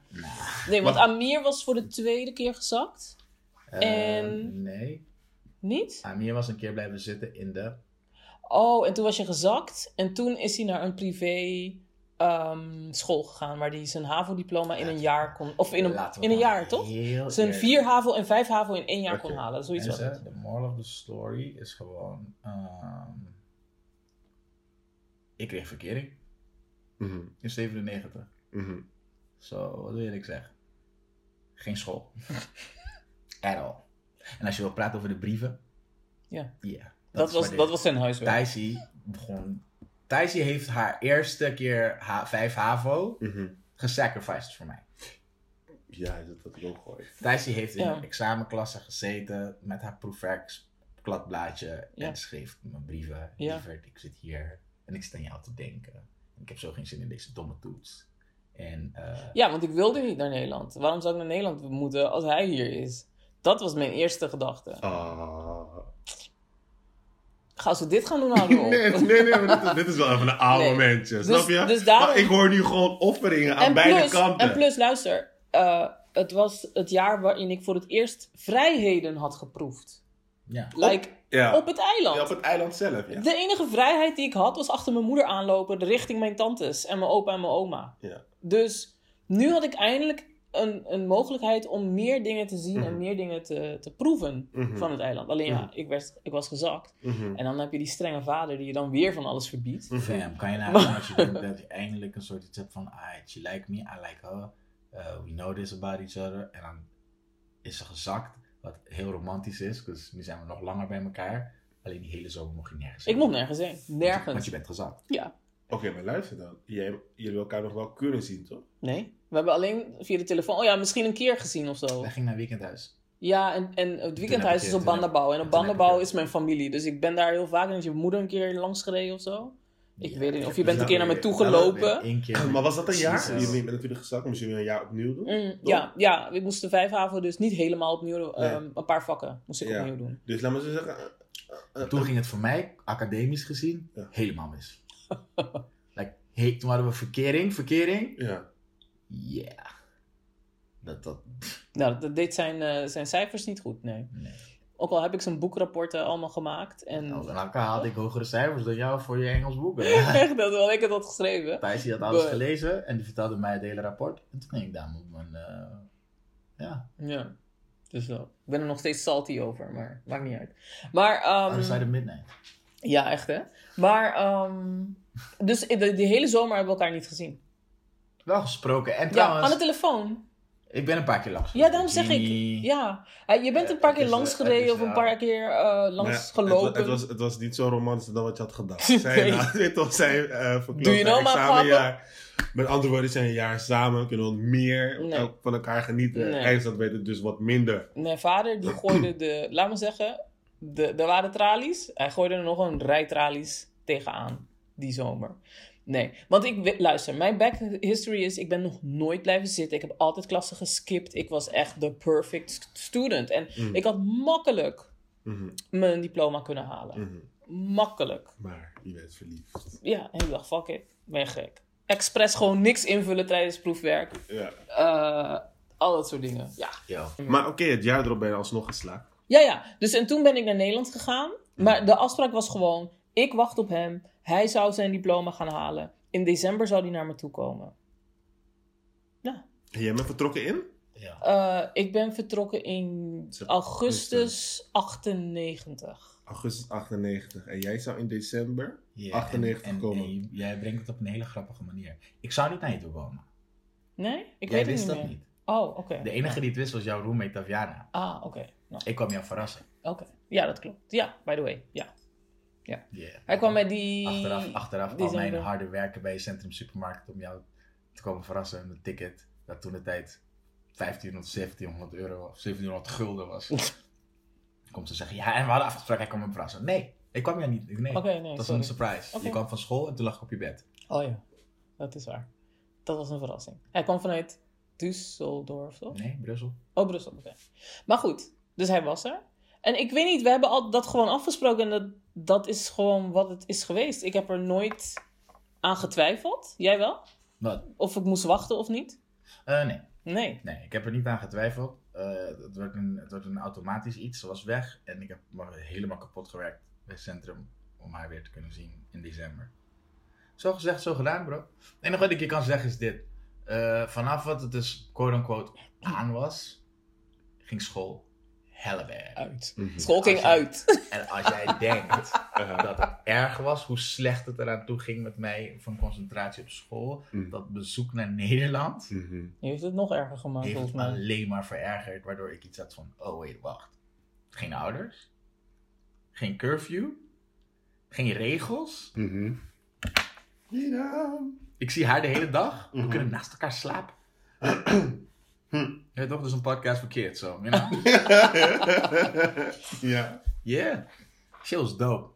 Nee, want Maar- Amir was voor de tweede keer gezakt. Eh, En- Nee. Niet? Amir was een keer blijven zitten in de... Oh, en toen was je gezakt. En toen is hij naar een privé ehm, school gegaan. Waar hij zijn HAVO-diploma in een jaar kon... Of in een, in een jaar, toch? Zijn vier HAVO en vijf HAVO in één jaar kon halen. Zoiets was het. de moral of the story is gewoon... ehm, ik kreeg verkering Mhm, in 97. mhm. Zo, wat wil ik zeggen? Geen school. At all. En als je wil praten over de brieven... Ja. Ja. Dat was, dat was zijn huiswerk. Thijsie begon... Thijsie heeft haar eerste keer H 5 HAVO Mhm. gesacrificed voor mij. Ja, dat had ik ook gehoord. Thijsie heeft in Ja. een examenklasse gezeten met haar proefwerk, kladblaadje Ja. en schreef mijn brieven. Ja. Lieverd, ik zit hier en ik sta aan jou te denken. En ik heb zo geen zin in deze domme toets. En eh, Ja, want ik wilde niet naar Nederland. Waarom zou ik naar Nederland moeten als hij hier is? Dat was mijn eerste gedachte. Ah. Gaan ze dit gaan doen, op. Nee, nee, nee, maar dit is, dit is wel even een oude Nee. momentje. Dus- snap je? dus daarom- Maar ik hoor nu gewoon offeringen aan en, beide plus, kanten. en plus, luister. eh, het was het jaar waarin ik voor het eerst vrijheden had geproefd. ja. Like, ja. op het eiland. Ja, op het eiland zelf, ja. De enige vrijheid die ik had was achter mijn moeder aanlopen richting mijn tantes en mijn opa en mijn oma. Ja. Dus nu had ik eindelijk een, een mogelijkheid om meer dingen te zien en Mhm. meer dingen te, te proeven Mhm. van het eiland. Alleen ja, Mhm. ik, werd, ik was gezakt. En dan heb je die strenge vader die je dan weer van alles verbiedt. Fam, kan je nagaan als je denkt dat je eindelijk een soort iets hebt van, ah, she like me, I like her, uh, we know this about each other. En dan is ze gezakt, wat heel romantisch is, dus nu zijn we nog langer bij elkaar. Alleen die hele zomer mocht je nergens Ik heen. mocht nergens heen. Want Nergens. je bent gezakt. Ja. Oké, maar luister dan. Jij, jullie elkaar nog wel kunnen zien, toch? Nee. We hebben alleen via de telefoon. Oh ja, misschien een keer gezien of zo. Wij gingen naar weekendhuis. Ja, en, en het weekendhuis is je- op toen heb- Banderbouw. En op je- is mijn familie. Dus ik ben daar heel vaak. En is je moeder een keer langs gereden of zo? Ik Ja, weet het niet. Of je bent een keer naar me toe weer- gelopen. weer één keer Maar was dat een jaar? Jullie bent natuurlijk gezakt, moest jullie een jaar opnieuw doen? Mm, ja, ja, ik moest de vijf haven dus niet helemaal opnieuw doen. Nee. Ehm, een paar vakken moest ik Ja. opnieuw doen. Dus laat me zo zeggen. eh, eh, Toen ging het voor mij, academisch gezien, Ja. helemaal mis. Like, hey, toen hadden we verkering, verkering. Ja. Yeah. Dat, dat, Nou, dat deed zijn, eh, zijn cijfers niet goed, nee. nee. Ook al heb ik zijn boekrapporten allemaal gemaakt. En Nou, dan haalde ik hogere cijfers dan jou voor je Engels boeken. echt, dat wel ik het had geschreven. Thijs die had alles But- gelezen en die vertelde mij het hele rapport. En toen ging ik daar op mijn, eh, ja, Ja. Dus wel. Ik ben er nog steeds salty over, maar maakt niet uit. Maar, ehm, Other Side of Midnight. Ja, echt hè. Maar, ehm, dus de, die hele zomer hebben we elkaar niet gezien. Wel gesproken. En Ja, trouwens, aan de telefoon. Ik ben een paar keer langs Ja, daarom zeg ik. Ja, Eh, je bent een paar keer langs eh, gereden of een paar keer eh, langs Maar gelopen. Het, het, was, het was niet zo romantisch dan wat je had gedacht. Nee. Zij, weet toch, zij uh, verkloot Doe je nou maar, examenjaar. Met andere woorden, zijn een jaar samen, kunnen we meer Nee. ook van elkaar genieten. Nee. Hij is dat weten dus wat minder. Mijn vader die gooide de, laat me zeggen, de, er waren tralies. Hij gooide er nog een rij tralies tegenaan die zomer. Nee, want ik, luister, mijn back history is, ik ben nog nooit blijven zitten. Ik heb altijd klassen geskipt. Ik was echt de perfect st- student. En Mm. ik had makkelijk Mhm, mijn diploma kunnen halen. mhm. Makkelijk. Maar je werd verliefd. Ja, en ik dacht, fuck it, ben je gek. Expres gewoon niks invullen tijdens proefwerk. Ja. Eh, al dat soort dingen. Ja. Ja. Maar oké, het jaar erop ben je alsnog geslaagd. Ja, ja. Dus en toen ben ik naar Nederland gegaan. Maar de afspraak was gewoon: ik wacht op hem. Hij zou zijn diploma gaan halen. In december zou hij naar me toe komen. Ja. En jij bent vertrokken in? Ja. Eh, ik ben vertrokken in augustus 98. Augustus 98. En jij zou in december Ja, 98 en, en, komen. en jij brengt het op een hele grappige manier. Ik zou niet naar je toe komen. Nee? Ik jij weet het wist niet dat meer. niet. Oh, oké. De enige die het wist was jouw roommate Taviana. Ah, oké. Nou, Ik kwam jou verrassen. oké. Ja, dat klopt. Ja, by the way. Ja. Yeah. Hij kwam met die. Achteraf, achteraf al mijn harde werken bij Centrum Supermarkt om jou te komen verrassen met een ticket dat toen de tijd 1500, 1700 euro of 1700 gulden was. Komt ze zeggen, ja, en we hadden afgesproken, hij kwam me verrassen. Nee, ik kwam jou niet. Nee, Oké, nee, dat was sorry. een surprise. Je kwam van school en toen lag ik op je bed. Oh ja, dat is waar. Dat was een verrassing. Hij kwam vanuit Düsseldorf, toch? Nee, Brussel. Oh, Brussel, oké. Maar goed, dus hij was er. En ik weet niet, we hebben al dat gewoon afgesproken en dat, dat is gewoon wat het is geweest. Ik heb er nooit aan getwijfeld. Jij wel? Wat? Of ik moest wachten of niet? Eh, nee. Nee. Nee, ik heb er niet aan getwijfeld. Eh, het, werd een, het een automatisch iets. Ze was weg en ik heb me helemaal kapot gewerkt bij het centrum om haar weer te kunnen zien in december. Zo gezegd, zo gedaan, bro. Het enige wat ik je kan zeggen is dit. Eh, vanaf wat het dus quote-unquote aan was, ging school helle weg. Uit. Mhm. School ging jij- uit. En als jij denkt Uh, dat het erg was, hoe slecht het eraan toe ging met mij van concentratie op school, Mhm. dat bezoek naar Nederland mhm. Heeft het nog erger gemaakt, heeft volgens het mij. alleen maar verergerd, waardoor ik iets had van, oh wait, wacht. Geen ouders, geen curfew, geen regels. Mhm. Ja. Ik zie haar de hele dag, we Mhm. kunnen naast elkaar slapen. Je weet toch, dus een podcast kids, zo. You know? ja. yeah. Shit was dope.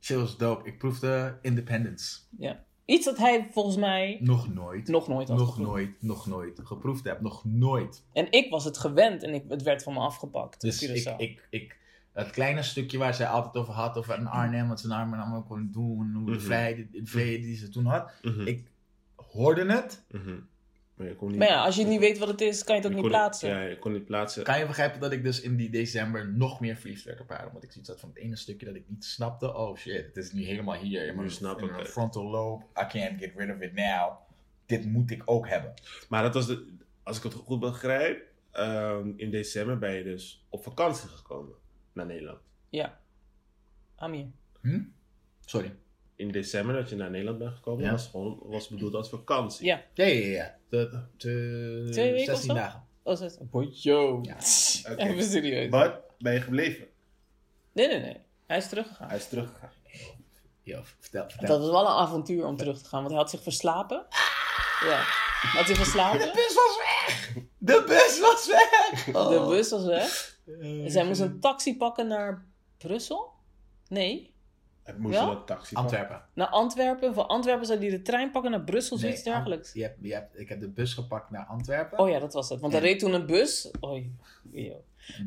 Shit was dope. Ik proefde independence. Ja. Iets dat hij volgens mij Nog nooit. nog nooit had Nog geproefd. nooit, nog nooit geproefd heb. Nog nooit. En ik was het gewend en ik, het werd van me afgepakt. Dus ik, ik, ik, het kleine stukje waar zij altijd over had, over een Arnhem, wat ze in Arnhem allemaal kon doen, hoe de Mhm. vrijheid, de vrijheid die ze toen had. Mhm. Ik hoorde het. Mhm. Maar je kon niet... Maar ja, als je niet weet wat het is, kan je het ook je niet plaatsen. Ja, je kon niet plaatsen. Kan je begrijpen dat ik dus in die december nog meer verliefd werd op haar? Omdat ik zoiets had van het ene stukje dat ik niet snapte. Oh shit, het is nu helemaal hier. In mijn, snap in ik mijn het. frontal lobe. I can't get rid of it now. Dit moet ik ook hebben. Maar dat was de, als ik het goed begrijp, ehm, in december ben je dus op vakantie gekomen naar Nederland. Ja. Amir. Hm? Sorry. In december dat je naar Nederland bent gekomen, Ja. was gewoon was bedoeld als vakantie. Ja. Ja, ja, ja. De, de, Twee weken of 16 zo? dagen. Oh, zes. Bojo. Ja. Oké. Even serieus. Maar ben je gebleven? Nee, nee, nee. Hij is teruggegaan. Hij is teruggegaan. Yo, vertel, vertel. Dat was wel een avontuur om terug te gaan, want hij had zich verslapen. Ja. Had hij verslapen? bus was weg! De bus was weg! De bus was weg. Uh, zij moest een taxi pakken naar Brussel? Nee, Hij moest Ja? je een taxi pakken. Antwerpen. naar Antwerpen. Van Antwerpen zou hij de trein pakken naar Brussel, zoiets Nee, dergelijks. Ant- je hebt, je hebt, ik heb de bus gepakt naar Antwerpen. Oh ja, dat was het. Want er reed toen een bus. Oei,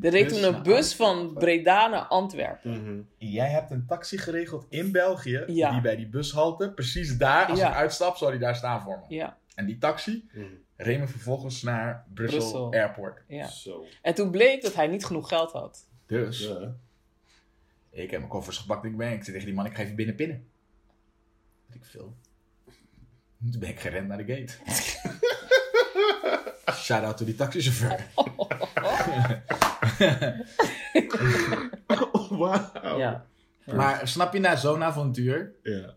Er reed toen een bus van. Breda naar Antwerpen. Mhm. Jij hebt een taxi geregeld in België, Ja. die bij die bushalte, precies daar, als Ja. ik uitstap, zou die daar staan voor me. Ja, En die taxi Mhm. Reed me vervolgens naar Brussel, Brussel. Airport. ja. Zo. En toen bleek dat hij niet genoeg geld had. Dus, Ja. ik heb mijn koffers gepakt en ik ben. Ik zei tegen die man, ik ga even binnen pinnen. Weet ik veel. Toen ben ik gerend naar de gate. Shout out to die taxichauffeur. Oh, wauw. Ja. Maar snap je na zo'n avontuur, Ja.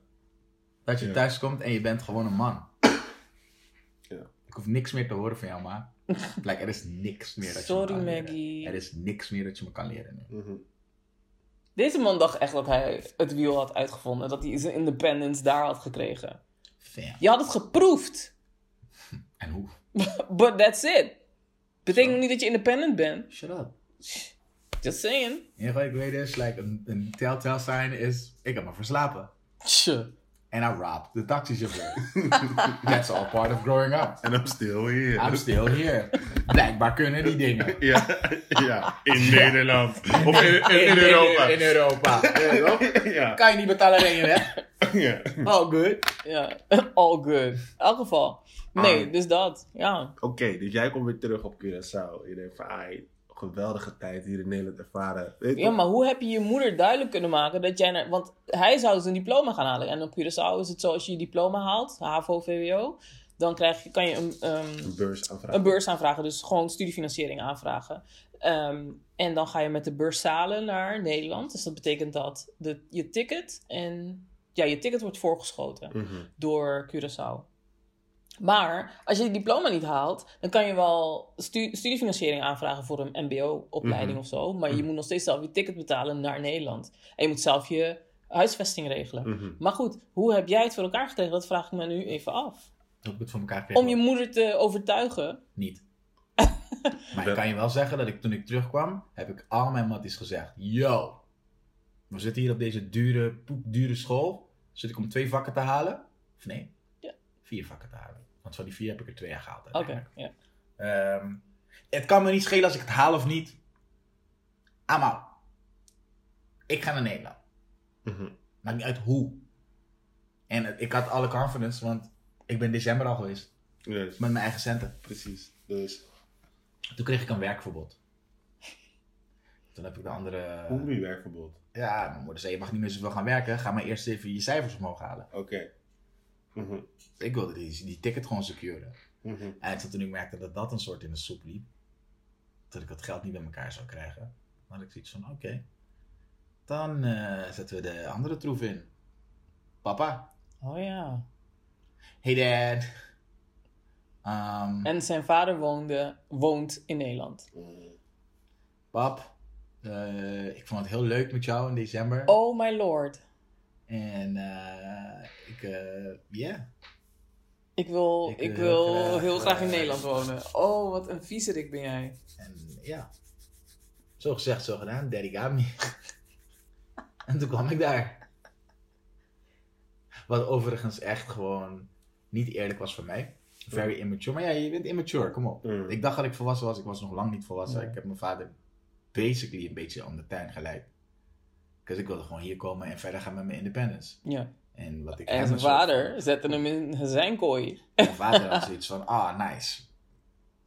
dat je Ja. thuis komt en je bent gewoon een man. Ja. Ik hoef niks meer te horen van jou, ma. like, er is niks meer dat je me Sorry, kan leren. Maggie. Er is niks meer dat je me kan leren nu. Mhm. Deze man dacht echt dat hij het wiel had uitgevonden. Dat hij zijn independence daar had gekregen. Fam. Je had het geproefd. En hoe? But that's it. Betekent niet dat je independent bent. Shut up. Just saying. Enige wat ik weet is, like, een, een telltale sign is, ik heb me verslapen. Tje. En I robbed de taxichauffeur. That's all part of growing up. En I'm still here. I'm still here. Blijkbaar kunnen die dingen. Ja, ja, in Nederland. Of in, in, in Europa. In, Europa. Ja, Kan je niet betalen, je weg. ja. Oh, good. Ja, all good. In elk geval. Nee, Ah. dus dat. Ja. Oké, dus jij komt weer terug op Curaçao. Je denkt van, ai, geweldige tijd hier in Nederland ervaren. Weet Ja, maar hoe heb je je moeder duidelijk kunnen maken dat jij naar... Want hij zou zijn diploma gaan halen. En op Curaçao is het zo, als je je diploma haalt, HAVO, VWO... dan krijg je, kan je een, ehm, Een beurs aanvragen. een beurs aanvragen. Dus gewoon studiefinanciering aanvragen. Ehm, en dan ga je met de beursalen naar Nederland. Dus dat betekent dat de, je ticket en... Ja, je ticket wordt voorgeschoten Mhm. door Curaçao. Maar als je die diploma niet haalt, dan kan je wel stu- studiefinanciering aanvragen voor een MBO-opleiding Mhm. of zo. Maar je Mhm. moet nog steeds zelf je ticket betalen naar Nederland. En je moet zelf je huisvesting regelen. Mhm. Maar goed, hoe heb jij het voor elkaar gekregen? Dat vraag ik me nu even af. Hoe ik het voor elkaar kreeg. Om je moeder te overtuigen. Niet. maar ik kan je wel zeggen dat ik toen ik terugkwam, heb ik al mijn matties gezegd. Yo, we zitten hier op deze dure, poepdure school. Zit ik om twee vakken te halen? Of nee? Ja. Vier vakken te halen. Want van die vier heb ik er twee jaar gehaald. Oké, ja. Ehm, het kan me niet schelen als ik het haal of niet. Out. Ik ga naar Nederland. Mhm. Maakt niet uit hoe. En het- ik had alle confidence, want ik ben december al geweest. Yes, Met mijn eigen centen. precies. Dus, Toen kreeg ik een werkverbod. Toen heb ik de andere... hoe nu werkverbod? Ja, mijn moeder zei, je mag niet meer zoveel gaan werken. Ga maar eerst even je cijfers omhoog halen. Oké. Dus ik wilde die, die ticket gewoon securen. Mhm. En toen ik merkte dat dat een soort in de soep liep. Dat ik dat geld niet bij elkaar zou krijgen. Dan had ik zoiets van, oké. Dan eh, zetten we de andere troef in. Papa. Oh ja. Hey dad. Ehm, En zijn vader woonde, woont in Nederland. Mhm. Pap. eh, ik vond het heel leuk met jou in december. Oh my lord. En eh, ik, eh, ja. Ik wil, Ik ik, wil graag, heel graag in eh, Nederland wonen. Oh, wat een viezerik ben jij. En ja. Zo gezegd, zo gedaan. Daddy got me. en toen kwam ik daar. Wat overigens echt gewoon niet eerlijk was voor mij. Very immature. Maar ja, je bent immature, kom op. Mhm. Ik dacht dat ik volwassen was. Ik was nog lang niet volwassen. Nee. Ik heb mijn vader basically een beetje om de tuin geleid. Dus ik wilde gewoon hier komen en verder gaan met mijn independence. Ja. En, wat ik En zijn vader van- zette hem in zijn kooi. Mijn vader had zoiets van, ah, nice.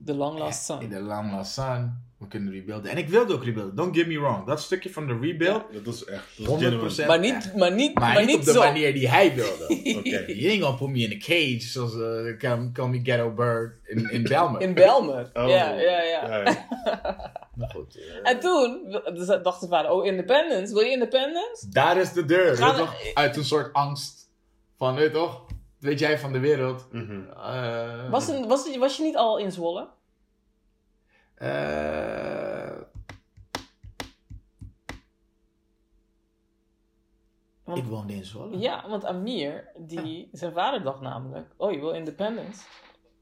The long lost In son. de long lost son. We kunnen rebuilden. En ik wilde ook rebuilden. Don't get me wrong. Dat stukje van de rebuild. Dat was echt, dat was 100%. genuine. Maar niet, maar niet, Maar, maar niet op de manier die hij wilde. Oké. Je ain't gonna put me in a cage. Zoals uh, call, call me ghetto bird in, in Belmer. In Belmer. Oh. Ja, ja, ja. ja. Maar goed. eh, En toen dacht zijn vader, oh independence, wil je independence? daar is de deur. Gaan toch? Uit een soort angst. Van, weet je toch? Weet jij van de wereld. Mhm. Eh, Was, een, was, je niet al in Zwolle? eh, Want- ik woonde in Zwolle. Ja, want Amir, die, zijn vader dacht namelijk, oh je wil independence?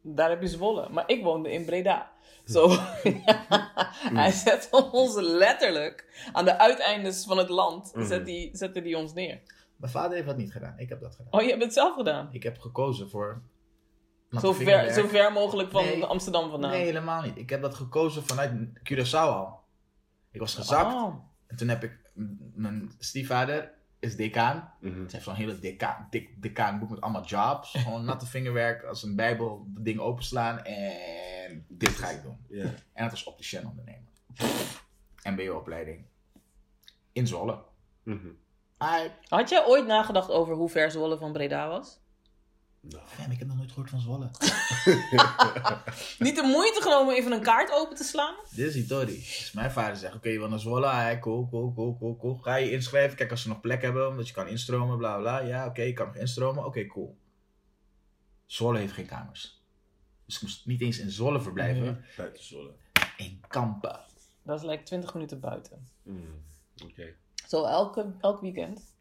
Daar heb je Zwolle. Maar ik woonde in Breda. Zo, hij zette ons letterlijk aan de uiteindes van het land, zette, die, zette die ons neer. Mijn vader heeft dat niet gedaan. Ik heb dat gedaan. Oh, je hebt het zelf gedaan? Ik heb gekozen voor... Zo ver, zo ver mogelijk van Nee. Amsterdam vandaan. Nee, helemaal niet. Ik heb dat gekozen vanuit Curaçao al. Ik was gezakt. Oh. En toen heb ik... Mijn stiefvader is decaan. Mhm. Ze heeft zo'n hele decaan, dik, decaanboek met allemaal jobs. Gewoon natte vingerwerk, als een bijbel, de ding openslaan. En dit ga ik doen. Ja. En het was opticien ondernemen. MBO-opleiding. In Zwolle. Ah, Had jij ooit nagedacht over hoe ver Zwolle van Breda was? Nou. ik heb nog nooit gehoord van Zwolle. Niet de moeite genomen even een kaart open te slaan? Dit is Hitori. Dus mijn vader zegt, oké, je wil naar Zwolle. Ah, cool, cool, cool, cool, cool. Ga je inschrijven. Kijk, als ze nog plek hebben, omdat je kan instromen, bla bla. Ja, oké, je kan nog instromen. Oké, cool. Zwolle heeft geen kamers. Dus ik moest niet eens in Zwolle verblijven. Mhm. Buiten Zwolle. In Kampen. Dat is like 20 minuten buiten. Mm, Oké. Zo elke, elk weekend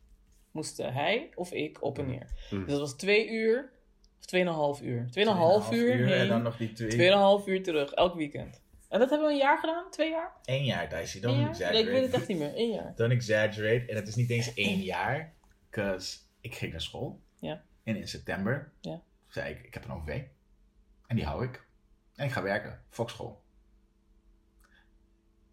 moesten hij of ik op en neer. Mhm. Dus dat was twee uur of tweeënhalf uur. Tweeënhalf uur En heen, dan nog die twee. tweeënhalf uur terug, elk weekend. En dat hebben we een jaar gedaan? Twee jaar? Één jaar, Daisy. Eén Don't jaar? exaggerate. Nee, ik weet het echt niet meer. Eén jaar. Don't exaggerate. En het is niet eens één jaar. Cause ik ging naar school. Ja. En in september Ja. zei ik, ik heb een OV. En die hou ik. En ik ga werken. Fokschool.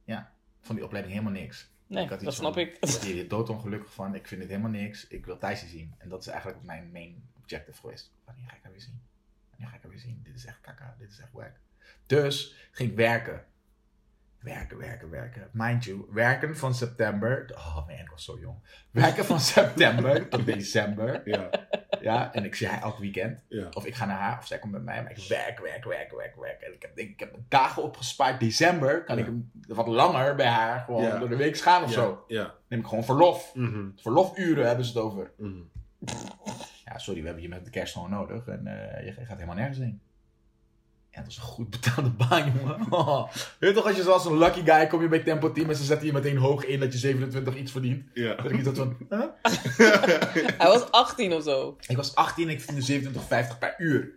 Ja. Van die opleiding helemaal niks. Nee, dat snap van, ik. Ik word hier doodongelukkig van. Ik vind het helemaal niks. Ik wil Thijs zien. En dat is eigenlijk mijn main objective geweest. Wanneer ga ik haar weer zien? Wanneer ga ik haar weer zien? Dit is echt kaka. Dit is echt wack. Dus ging ik werken. Werken, werken, werken. Mind you, werken van september. Oh man, ik was zo jong. Werken van september tot december. Ja, Ja, en ik zie haar elk weekend. ja. Of ik ga naar haar, of zij komt met mij. Maar ik werk, werk, werk, werk, werk. En ik heb, ik heb dagen opgespaard. December kan Ja. ik wat langer bij haar gewoon door de week gaan of zo. Ja. Neem ik gewoon verlof. Mhm, Verlofuren hebben ze het over. mhm. Ja, sorry, we hebben je met de kerst gewoon nodig. En eh, je gaat helemaal nergens heen. En dat is een goed betaalde baan, jongen. Oh. Weet je toch, als je zoals een lucky guy kom je bij Tempo Team en ze zetten je meteen hoog in dat je 27 iets verdient. Ja. Denk ik dat van, huh? Hij was 18 of zo. Ik was 18 en ik verdiende 27,50 per uur.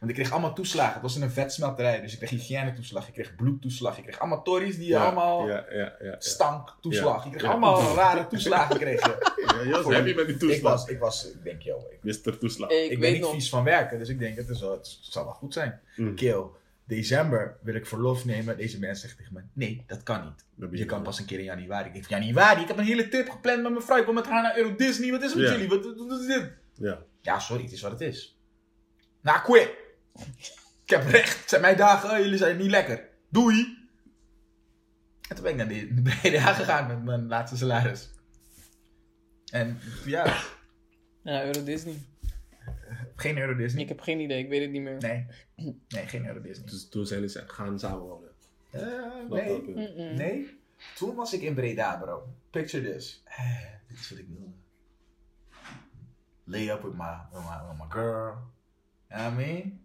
Want ik kreeg allemaal toeslagen. Het was in een vetsmelterij. Dus ik kreeg hygiënetoeslag, ik kreeg bloedtoeslag. Ik kreeg allemaal tories die Ja, allemaal Ja, ja, ja. ja. stanktoeslag. Ik kreeg Ja. allemaal rare toeslagen. Kreeg je. Ja, Jos, heb je met die Ik toeslag? was, ik was, ik denk, yo, ik, Mr. Toeslag. Ik, ik ben niet nog. vies van werken. Dus ik denk, het, is wel, het zal wel goed zijn. Mm. Kill. December wil ik verlof nemen. Deze mensen zeggen tegen me: Nee, dat kan niet. Je kan pas een keer in januari. Ik denk: Januari, ik heb een hele trip gepland met mijn vrouw. Ik wil met haar naar Euro Disney. Wat is het met jullie? Wat, wat, wat is dit? Ja. Ja, sorry, het is wat het is. Nou, quit. Ik heb recht. Het zijn mijn dagen. Jullie zijn niet lekker. Doei. En toen ben ik naar de, de BDA gegaan met mijn laatste salaris. En ja, Ja, Euro Disney. geen Euro Disney. Ik heb geen idee, ik weet het niet meer. Nee, nee, geen Euro Disney. Dus toen zijn ze gaan samenwonen. Eh, Snap nee. Nee, toen was ik in Breda, bro. Picture this. Eh, dit is wat ik wilde. Lay up with my, with my, with my girl. You know what I mean?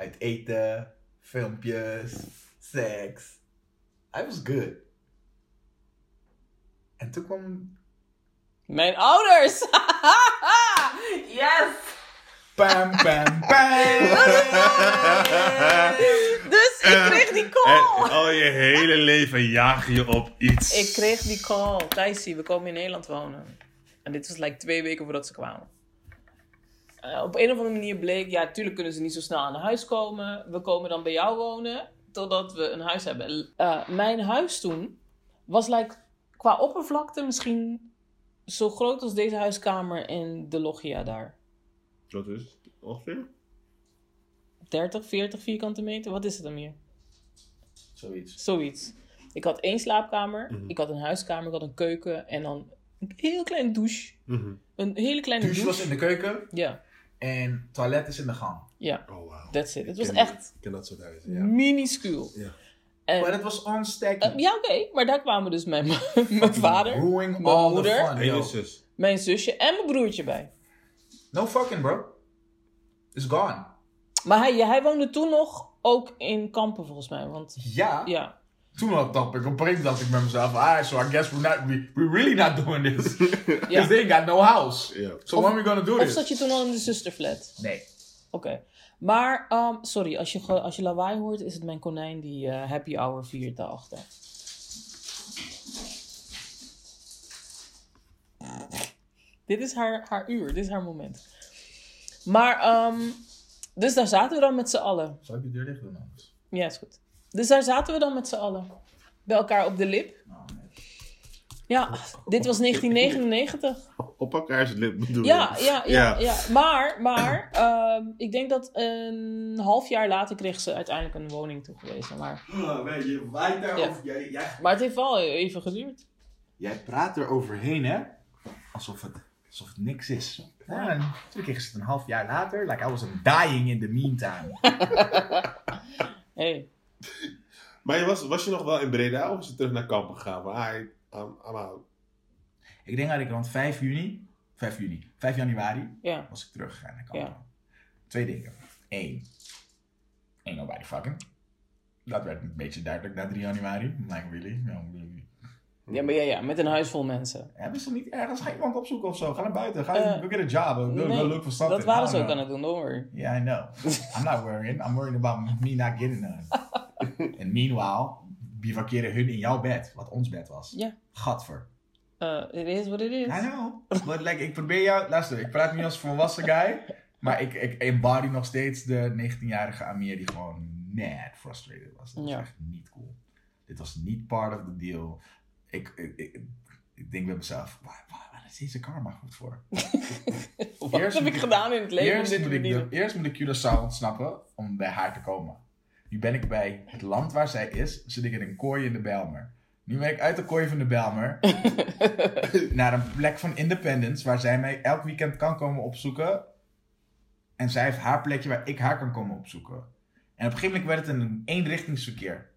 Uit eten, filmpjes, seks. I was good. En toen kwam... Mijn ouders! yes! Pam, pam, pam! Dus ik kreeg die call! En al je hele leven jaag je op iets. Ik kreeg die call. Thijsie, we komen in Nederland wonen. En dit was like twee weken voordat ze kwamen. Eh, op een of andere manier bleek, ja, tuurlijk kunnen ze niet zo snel aan huis komen. We komen dan bij jou wonen, totdat we een huis hebben. Eh, mijn huis toen was like, qua oppervlakte misschien zo groot als deze huiskamer in de loggia daar. Wat is het? Ongeveer? 30, 40 vierkante meter, wat is het dan meer? Zoiets. Zoiets. Ik had één slaapkamer, Mhm. ik had een huiskamer, ik had een keuken en dan een heel kleine douche. Mhm. Een hele kleine Douche douche. was in de keuken Ja, en toilet is in de gang. ja, Oh, wow. that's it. Het was echt Ik ken dat soort huizen, ja. minuscuul. Ja. En, Maar het was onstacky. eh, ja, oké, maar daar kwamen dus mijn, mijn vader, mijn moeder. fun, zus. mijn zusje en mijn broertje bij. No fucking, bro. It's gone. Maar hij, hij woonde toen nog ook in Kampen volgens mij. Want Ja. ja, Toen had dacht ik, op een gegeven moment dacht ik bij mezelf, ah, so I guess we're, not, we, we're really not doing this. Because they got no house. Ja. So when are we gonna do of this? zat je toen al in de zusterflat? Nee. Oké. Maar, ehm, sorry, als je, als je lawaai hoort, is het mijn konijn die eh, happy hour viert daarachter. Dit is haar, haar uur, dit is haar moment. Maar, ehm, dus daar zaten we dan met z'n allen. Zal ik de deur dicht doen anders? Ja, is goed. Dus daar zaten we dan met z'n allen. Bij elkaar op de lip. Oh. Ja, dit was 1999. Op elkaars lip bedoel Ja, je? ja, ja, ja. Maar, maar ehm, ik denk dat een half jaar later kreeg ze uiteindelijk een woning toegewezen. Maar, Oh, weet je, waait daarover. Jij, jij, maar het heeft wel even geduurd. jij praat er overheen, hè? Alsof het, alsof het niks is. Ja, en toen kreeg ze het een half jaar later. Like I was dying in the meantime. Hey. Maar je was, was je nog wel in Breda of is je terug naar Kampen gegaan? Van, ah, ik- I'm, I'm out. ik denk dat ik rond 5 juni, 5 juni, 5 januari Ja, was ik teruggegaan naar Kampen. Ja. Twee dingen. Eén. Ain't nobody fucking. Dat werd een beetje duidelijk na 3 januari. I'm like, really? No, really? Ja, maar ja, ja, met een huis vol mensen. Hebben ze niet ergens geen iemand opzoeken of zo? Ga naar buiten. Ga go get a job. Go, go Nee, look for something. dat waren I ze ook aan het doen, don't worry. Yeah, I know. I'm not worrying. I'm worried about me not getting none. And meanwhile, bivakeren hun in jouw bed, wat ons bed was. Ja. Gadver. Uh, it is what it is. I know. But like, ik probeer jou... Luister, ik praat nu als volwassen guy. Maar ik, ik embody nog steeds de 19-jarige Amir die gewoon mad frustrated was. Dat was Ja. echt niet cool. Dit was niet part of the deal. Ik, ik, ik, ik denk bij mezelf, waar, waar, waar is deze karma goed voor? Wat Eerst heb ik gedaan in het leven Eerst moet, ik de, eerst moet ik Curaçao ontsnappen om bij haar te komen. Nu ben ik bij het land waar zij is, zit ik in een kooi in de Bijlmer. Nu ben ik uit de kooi van de Bijlmer naar een plek van independence waar zij mij elk weekend kan komen opzoeken. En zij heeft haar plekje waar ik haar kan komen opzoeken. En op een gegeven moment werd het een eenrichtingsverkeer.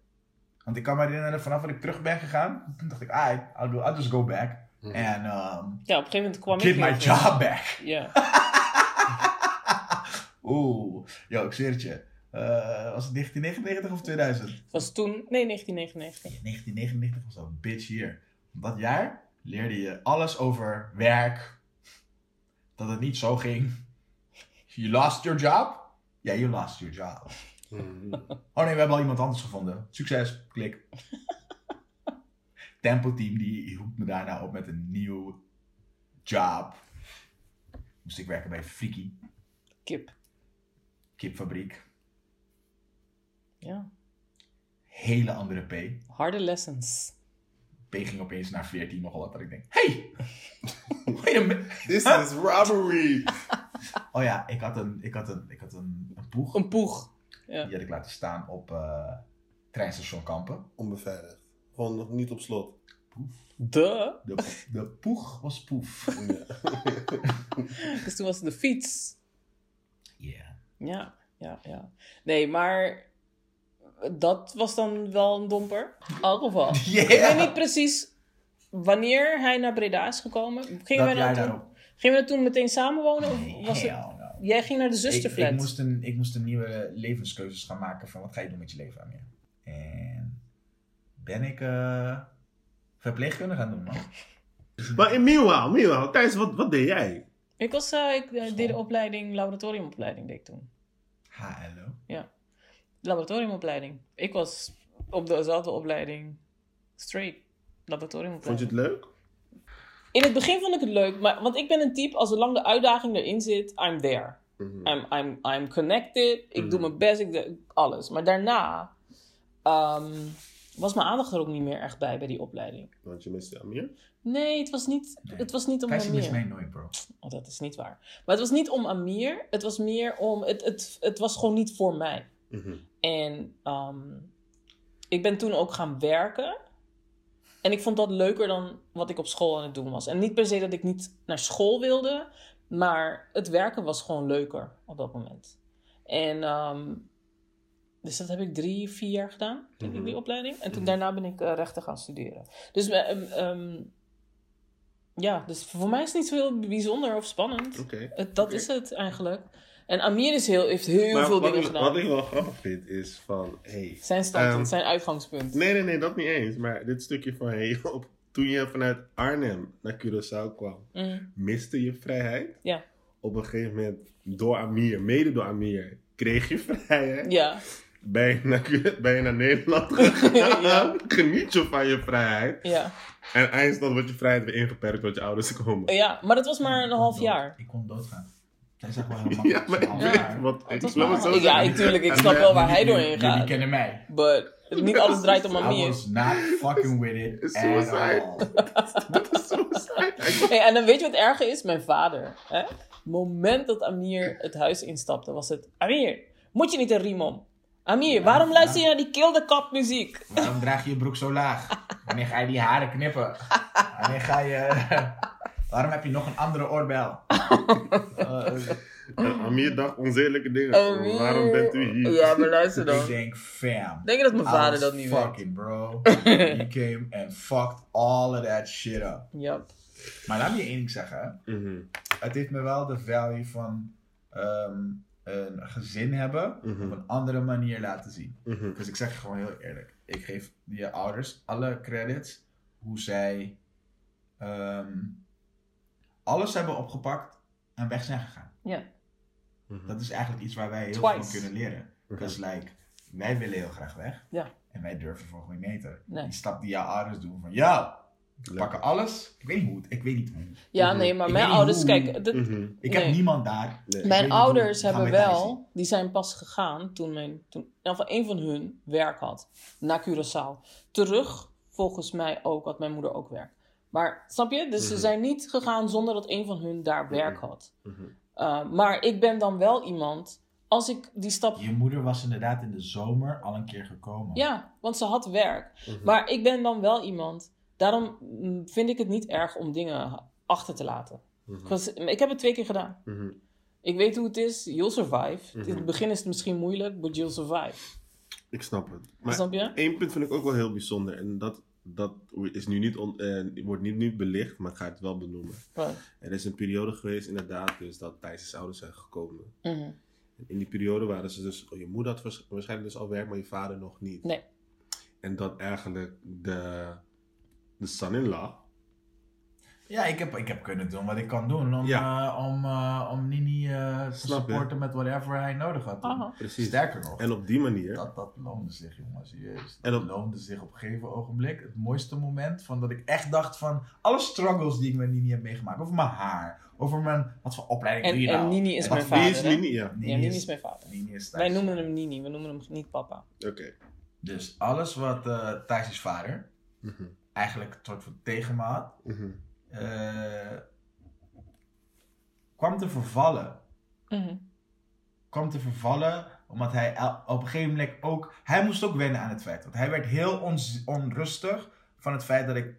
Want ik kan me herinneren, vanaf dat ik terug ben gegaan, dacht ik, ah, I'll, do, I'll just go back. Mhm. En um, Ja, op een gegeven moment kwam get ik my heel veel. job back. Ja. Oeh, yo, ik zweer het je. Eh, was het 1999 of 2000? Het was toen... Nee, 1999. 1999 was zo'n bitch hier. Dat jaar leerde je alles over werk. Dat het niet zo ging. You lost your job? Ja, you lost your job. Mhm. Oh nee, we hebben al iemand anders gevonden. Succes, klik. Tempo Team die roept me daarna op met een nieuw job. Moest ik werken bij Friki, Kip. kipfabriek. Ja. Hele andere P. Harde lessons. P ging opeens naar 14 nogal wat dat ik denk. Hey! Wait a minute. This is robbery! Oh ja, ik had een, ik had een, ik had een, een poeg. Een poeg. Die had ik laten staan op eh treinstation Kampen. Onbeveiligd. Gewoon nog niet op slot. De. De, de poeg was poef. Dus toen was het de fiets. Yeah. Ja, ja, ja. Nee, maar dat was dan wel een domper. In elk geval. Yeah. Ik weet niet precies wanneer hij naar Breda is gekomen. Gingen jaar nou toen, gingen we dat toen meteen samenwonen? Of was het, no. jij ging naar de zusterflat. ik, moest een, ik moest een nieuwe levenskeuzes gaan maken van wat ga je doen met je leven, Amir. En ben ik eh verpleegkunde gaan doen, man. Maar in meanwhile, meanwhile, Thijs, wat, wat deed jij? Ik, was, eh, ik eh, deed de opleiding, laboratoriumopleiding deed ik toen. HLO. Laboratoriumopleiding. Ik was op dezelfde opleiding straight. Vond je Laboratoriumopleiding. het leuk? In het begin vond ik het leuk, maar, want ik ben een type, als zolang de uitdaging erin zit, I'm there. Mhm. I'm, I'm, I'm connected, ik doe mijn best, ik doe alles. Maar daarna ehm, was mijn aandacht er ook niet meer echt bij, bij die opleiding. Want je miste Amir? Nee, het was niet, Nee. het was niet om Amir. mij nooit, bro. Oh, dat is niet waar. Maar het was niet om Amir, het was meer om, het, het, het was gewoon niet voor mij. Mhm. En ehm, ik ben toen ook gaan werken. En ik vond dat leuker dan wat ik op school aan het doen was. En niet per se dat ik niet naar school wilde, maar het werken was gewoon leuker op dat moment. En ehm, dus dat heb ik drie, vier jaar gedaan, denk ik, Mhm. die opleiding. En toen Mhm. daarna ben ik eh, rechten gaan studeren. Dus eh, ehm, ja, dus voor mij is het niet zo heel bijzonder of spannend. Oké. Het, dat is het eigenlijk. En Amir is heel, heeft heel Maar veel dingen ik, gedaan. wat ik wel grappig vind is van, hey. Zijn standpunt, Ehm, zijn uitgangspunt. Nee, nee, nee, dat niet eens. Maar dit stukje van, hey, op, toen je vanuit Arnhem naar Curaçao kwam, Mm, miste je vrijheid. Ja. Op een gegeven moment, door Amir, mede door Amir, kreeg je vrijheid. ja, Ben, je naar, ben je naar Nederland gegaan. Ja. Geniet je van je vrijheid. ja. En eindstand wordt je vrijheid weer ingeperkt tot je ouders komen. ja, maar dat was maar een half Dood. jaar. Ik kon doodgaan. Hij zegt wel makkelijk. Ja, maar ik weet wat ik het zo half- Ja, ik, tuurlijk, ik snap wel waar hij doorheen Jullie gaat. kennen mij. But niet alles draait om I Amir. was not fucking with it It's suicide. Dat is suicide. Hey, en dan weet je wat erger is? Mijn vader. Hè? Het moment dat Amir het huis instapte, was het... Amir, moet je niet een riem om? Amir, waarom ja. luister je naar die Kill the Cop muziek? Waarom draag je je broek zo laag? Wanneer ga je die haren knippen? Wanneer ga je... Waarom heb je nog een andere oorbel? Eh, En Amir dacht onzedelijke dingen. Amir. Waarom bent u hier? Ja, maar luister ik dan. denk, fam. Denk je dat mijn vader dat niet weet? fucking, bro. He came and fucked all of that shit up. Ja. Maar laat me je één ding zeggen. Mhm. Het heeft me wel de value van... ehm, een gezin hebben Mhm. op een andere manier laten zien. Mhm. Dus ik zeg je gewoon heel eerlijk. Ik geef die ouders alle credits hoe zij ehm, alles hebben opgepakt en weg zijn gegaan. Ja. Mhm. Dat is eigenlijk iets waar wij heel Twice. veel van kunnen leren. Because like, wij willen heel graag weg. Ja. En wij durven voor geen meter. Nee. Die stap die jouw ouders doen van, ja, we Leuk. pakken alles. Ik weet niet hoe het, ik weet niet hoe. Ja, Mhm. nee, maar Ik mijn ouders, hoe- kijk, dit- Mhm. Ik Nee. heb niemand daar. Nee. mijn ouders hebben mij wel, die zijn pas gegaan toen mijn, toen, in ieder geval een van hun werk had, naar Curaçao. Terug, volgens mij ook, had mijn moeder ook werk. Maar, snap je? Dus ze Mhm. zijn niet gegaan zonder dat een van hun daar werk had. Mhm. Uh, maar ik ben dan wel iemand, als ik die stap Je moeder was inderdaad in de zomer al een keer gekomen. Ja, want ze had werk. Mhm. Maar ik ben dan wel iemand. Daarom mm, vind ik het niet erg om dingen achter te laten. Mhm. Ik heb het twee keer gedaan. Mhm. Ik weet hoe het is. You'll survive. Mhm. In het begin is het misschien moeilijk, but you'll survive. Ik snap het. Maar Snap je? één punt vind ik ook wel heel bijzonder. En dat, dat is nu niet on, eh, wordt niet, niet belicht, maar ik ga het wel benoemen. Er is een periode geweest inderdaad dus dat Thijs' ouders zijn gekomen. Mhm. In die periode waren ze dus... Oh, je moeder had waars- waarschijnlijk dus al werk, maar je vader nog niet. Nee. En dat eigenlijk de, de son-in-law... Ja, ik heb, ik heb kunnen doen wat ik kan doen om, Ja. eh, om, eh, om Nini eh, te Snap je? supporten met whatever hij nodig had. Aha. Precies. Sterker nog, En op die manier... dat, dat loonde zich, jongens. En Dat op- loonde zich op een gegeven ogenblik. Het mooiste moment van dat ik echt dacht van alle struggles die ik met Nini heb meegemaakt. Over mijn haar, over mijn, wat voor opleiding En- doe je en nou? Nini is En mijn vader. Wie is? Nini? Ja. Ja, Nini is mijn vader. Nini is Wij noemen hem Nini, we noemen hem niet papa. Oké. Dus alles wat eh Thijs' vader Mhm. eigenlijk een soort van tegen me had, Mhm. Eh, kwam te vervallen. Mhm. kwam te vervallen. Omdat hij op een gegeven moment ook. Hij moest ook wennen aan het feit. Want hij werd heel onrustig van het feit dat ik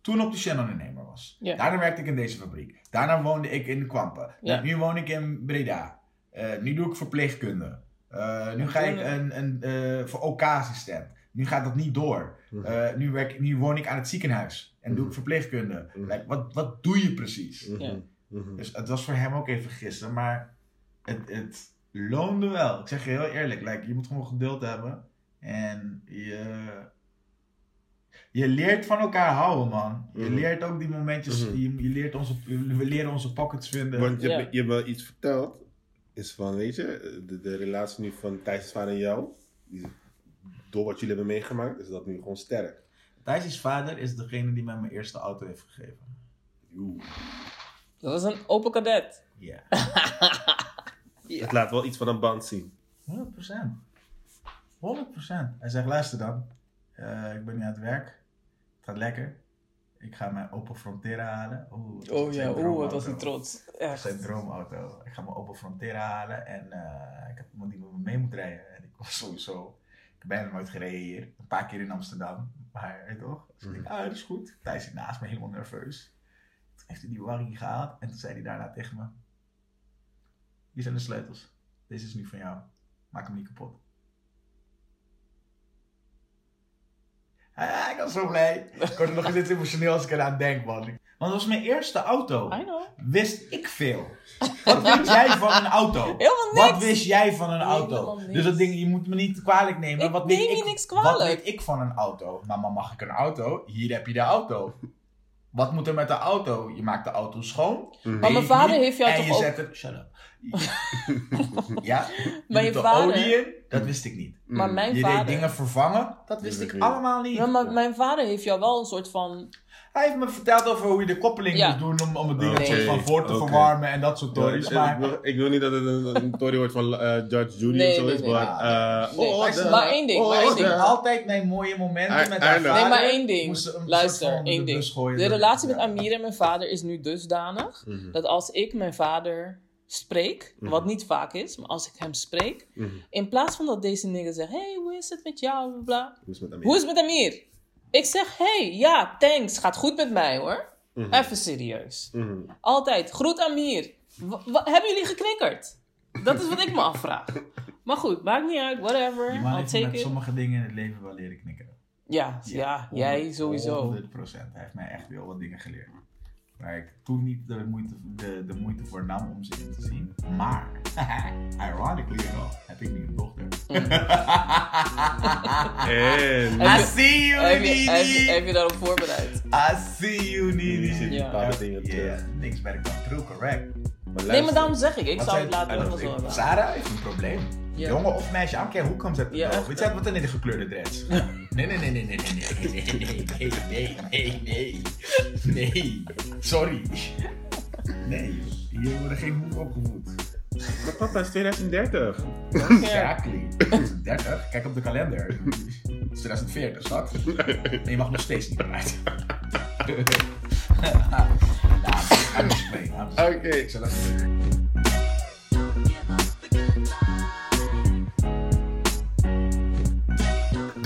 toen op de Shell-ondernemer was. Daarna werkte ik in deze fabriek. Daarna woonde ik in Kwampen. Ja. Nu woon ik in Breda. Eh, nu doe ik verpleegkunde. Eh, nu ga ik een, een voor OK-assistent. Nu gaat dat niet door. Mhm. Eh, nu, werk, nu woon ik aan het ziekenhuis. En doe ik Mhm. verpleegkunde. Mhm. Like, wat, wat doe je precies? Ja. Dus het was voor hem ook even gissen, maar het, het loonde wel. Ik zeg je heel eerlijk, like, je moet gewoon geduld hebben. En je, je leert van elkaar houden, man. Je leert ook die momentjes, je, je leert onze, we leren onze pockets vinden. Want je, je hebt wel iets verteld. Is van, weet je, de, de relatie nu van Thijs' vader en jou. Die, door wat jullie hebben meegemaakt, is dat nu gewoon sterk. Thijs' vader is degene die mij mijn eerste auto heeft gegeven. Oeh. Dat was een open kadet. Ja, Het laat wel iets van een band zien. 100%. 100%. Hij zegt, luister dan. Eh, ik ben nu aan het werk. Het gaat lekker. Ik ga mijn Opel Frontera halen. Oeh, Oh ja, oeh, wat was hij trots. Echt. zijn droomauto. Ik ga mijn Opel Frontera halen en eh, ik heb iemand die met me mee moet rijden. En ik was sowieso, heb bijna nooit gereden hier. Een paar keer in Amsterdam. Maar, weet toch? Dus ik denk, ah, dat is goed. Thijs zit naast me, helemaal nerveus. Toen heeft hij die warrie gehaald en toen zei hij daarna tegen me. Hier zijn de sleutels. Deze is nu van jou. Maak hem niet kapot. Ah, ik was zo blij. Ik word nog eens emotioneel als ik eraan denk, man. Want het was mijn eerste auto I know. wist ik veel. Wat weet jij van een auto? Helemaal Wat niks. wist jij van een auto? Dus dat ding, je moet me niet kwalijk nemen. Ik wat neem weet je ik, niks Wat kwalijk. weet ik van een auto? Mama, mag ik een auto? Hier heb je de auto. Wat moet er met de auto? Je maakt de auto schoon. Mhm. Maar mijn vader heeft jou en toch je ook- zet er... Shut up. ja? Je Maar je vader- olie in? Dat wist ik niet. Maar Mhm. mijn Je vader... deed dingen vervangen? Dat wist Dat ik allemaal niet. Ja, maar mijn vader heeft jou wel een soort van... Hij heeft me verteld over hoe je de koppeling Ja. moet doen om, om het ding soort van voor te verwarmen en dat soort tories. ik, Maar ik, wil, ik wil niet dat het een, een tory wordt van eh Judge Judy Nee, of zo nee, is, nee. maar... Eh, nee. order, Maar één ding, maar één ik ding. altijd mijn mooie momenten I- met I haar vader. Nee, maar één ding. Luister, één de ding. De relatie met. Amir en mijn vader is nu dusdanig... Mhm. dat als ik mijn vader spreek... Mhm. wat niet vaak is, maar als ik hem spreek... Mhm. in plaats van dat deze nigger zegt... hey, hoe is het met jou? Bla, bla. Hoe is het met Amir? Ik zeg, hey, ja, thanks. Gaat goed met mij, hoor. Mhm. Even serieus. Mhm. Altijd. Groet Amir. W- w- hebben jullie geknikkerd? Dat is wat ik me afvraag. Maar goed, maakt niet uit. Whatever. Met it. sommige dingen in het leven wel leren knikken. Ja, ja, jij sowieso. 100 procent. Hij heeft mij echt heel wat dingen geleerd. Waar ik toen niet de moeite, de, de moeite voor nam om ze in te zien. Maar Ironically enough, heb ik nu een dochter. En Heb I je- see you, Heb je, heb, je, Nini. heb je daarop voorbereid? I see you, Nini. zit Ja. bepaalde dingen terug. Niks bij de kant true, correct. Maar Nee, maar daarom zeg ik, ik Wat zou het later don't wel hebben. Sarah heeft een probleem. Jongen of meisje, I don't care who comes at the door. Weet je wat er in de gekleurde dreads? Nee, nee, nee, nee, nee, nee, nee, nee, nee, nee, nee, nee, nee. Sorry. Nee, hier worden geen hoef opgevoed. Maar papa is 2030. Exactly. 30, kijk op de kalender. Het is 2040, schat. En je mag nog steeds niet eruit. nah, I'm just playing. I'm just Oké. playing. So let's-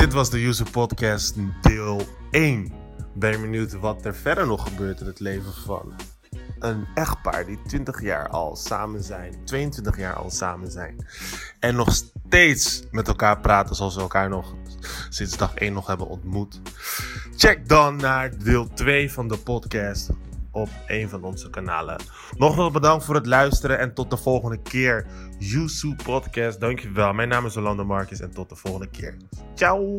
Dit was de User Podcast deel 1. Ben je benieuwd wat er verder nog gebeurt in het leven van een echtpaar die 20 jaar al samen zijn, 22 jaar al samen zijn en nog steeds met elkaar praten zoals we elkaar nog sinds dag 1 nog hebben ontmoet? Check dan naar deel 2 van de podcast op een van onze kanalen. Nogmaals bedankt voor het luisteren en tot de volgende keer. Yusu Podcast, dankjewel. Mijn naam is Rolando Marcus en tot de volgende keer. Ciao!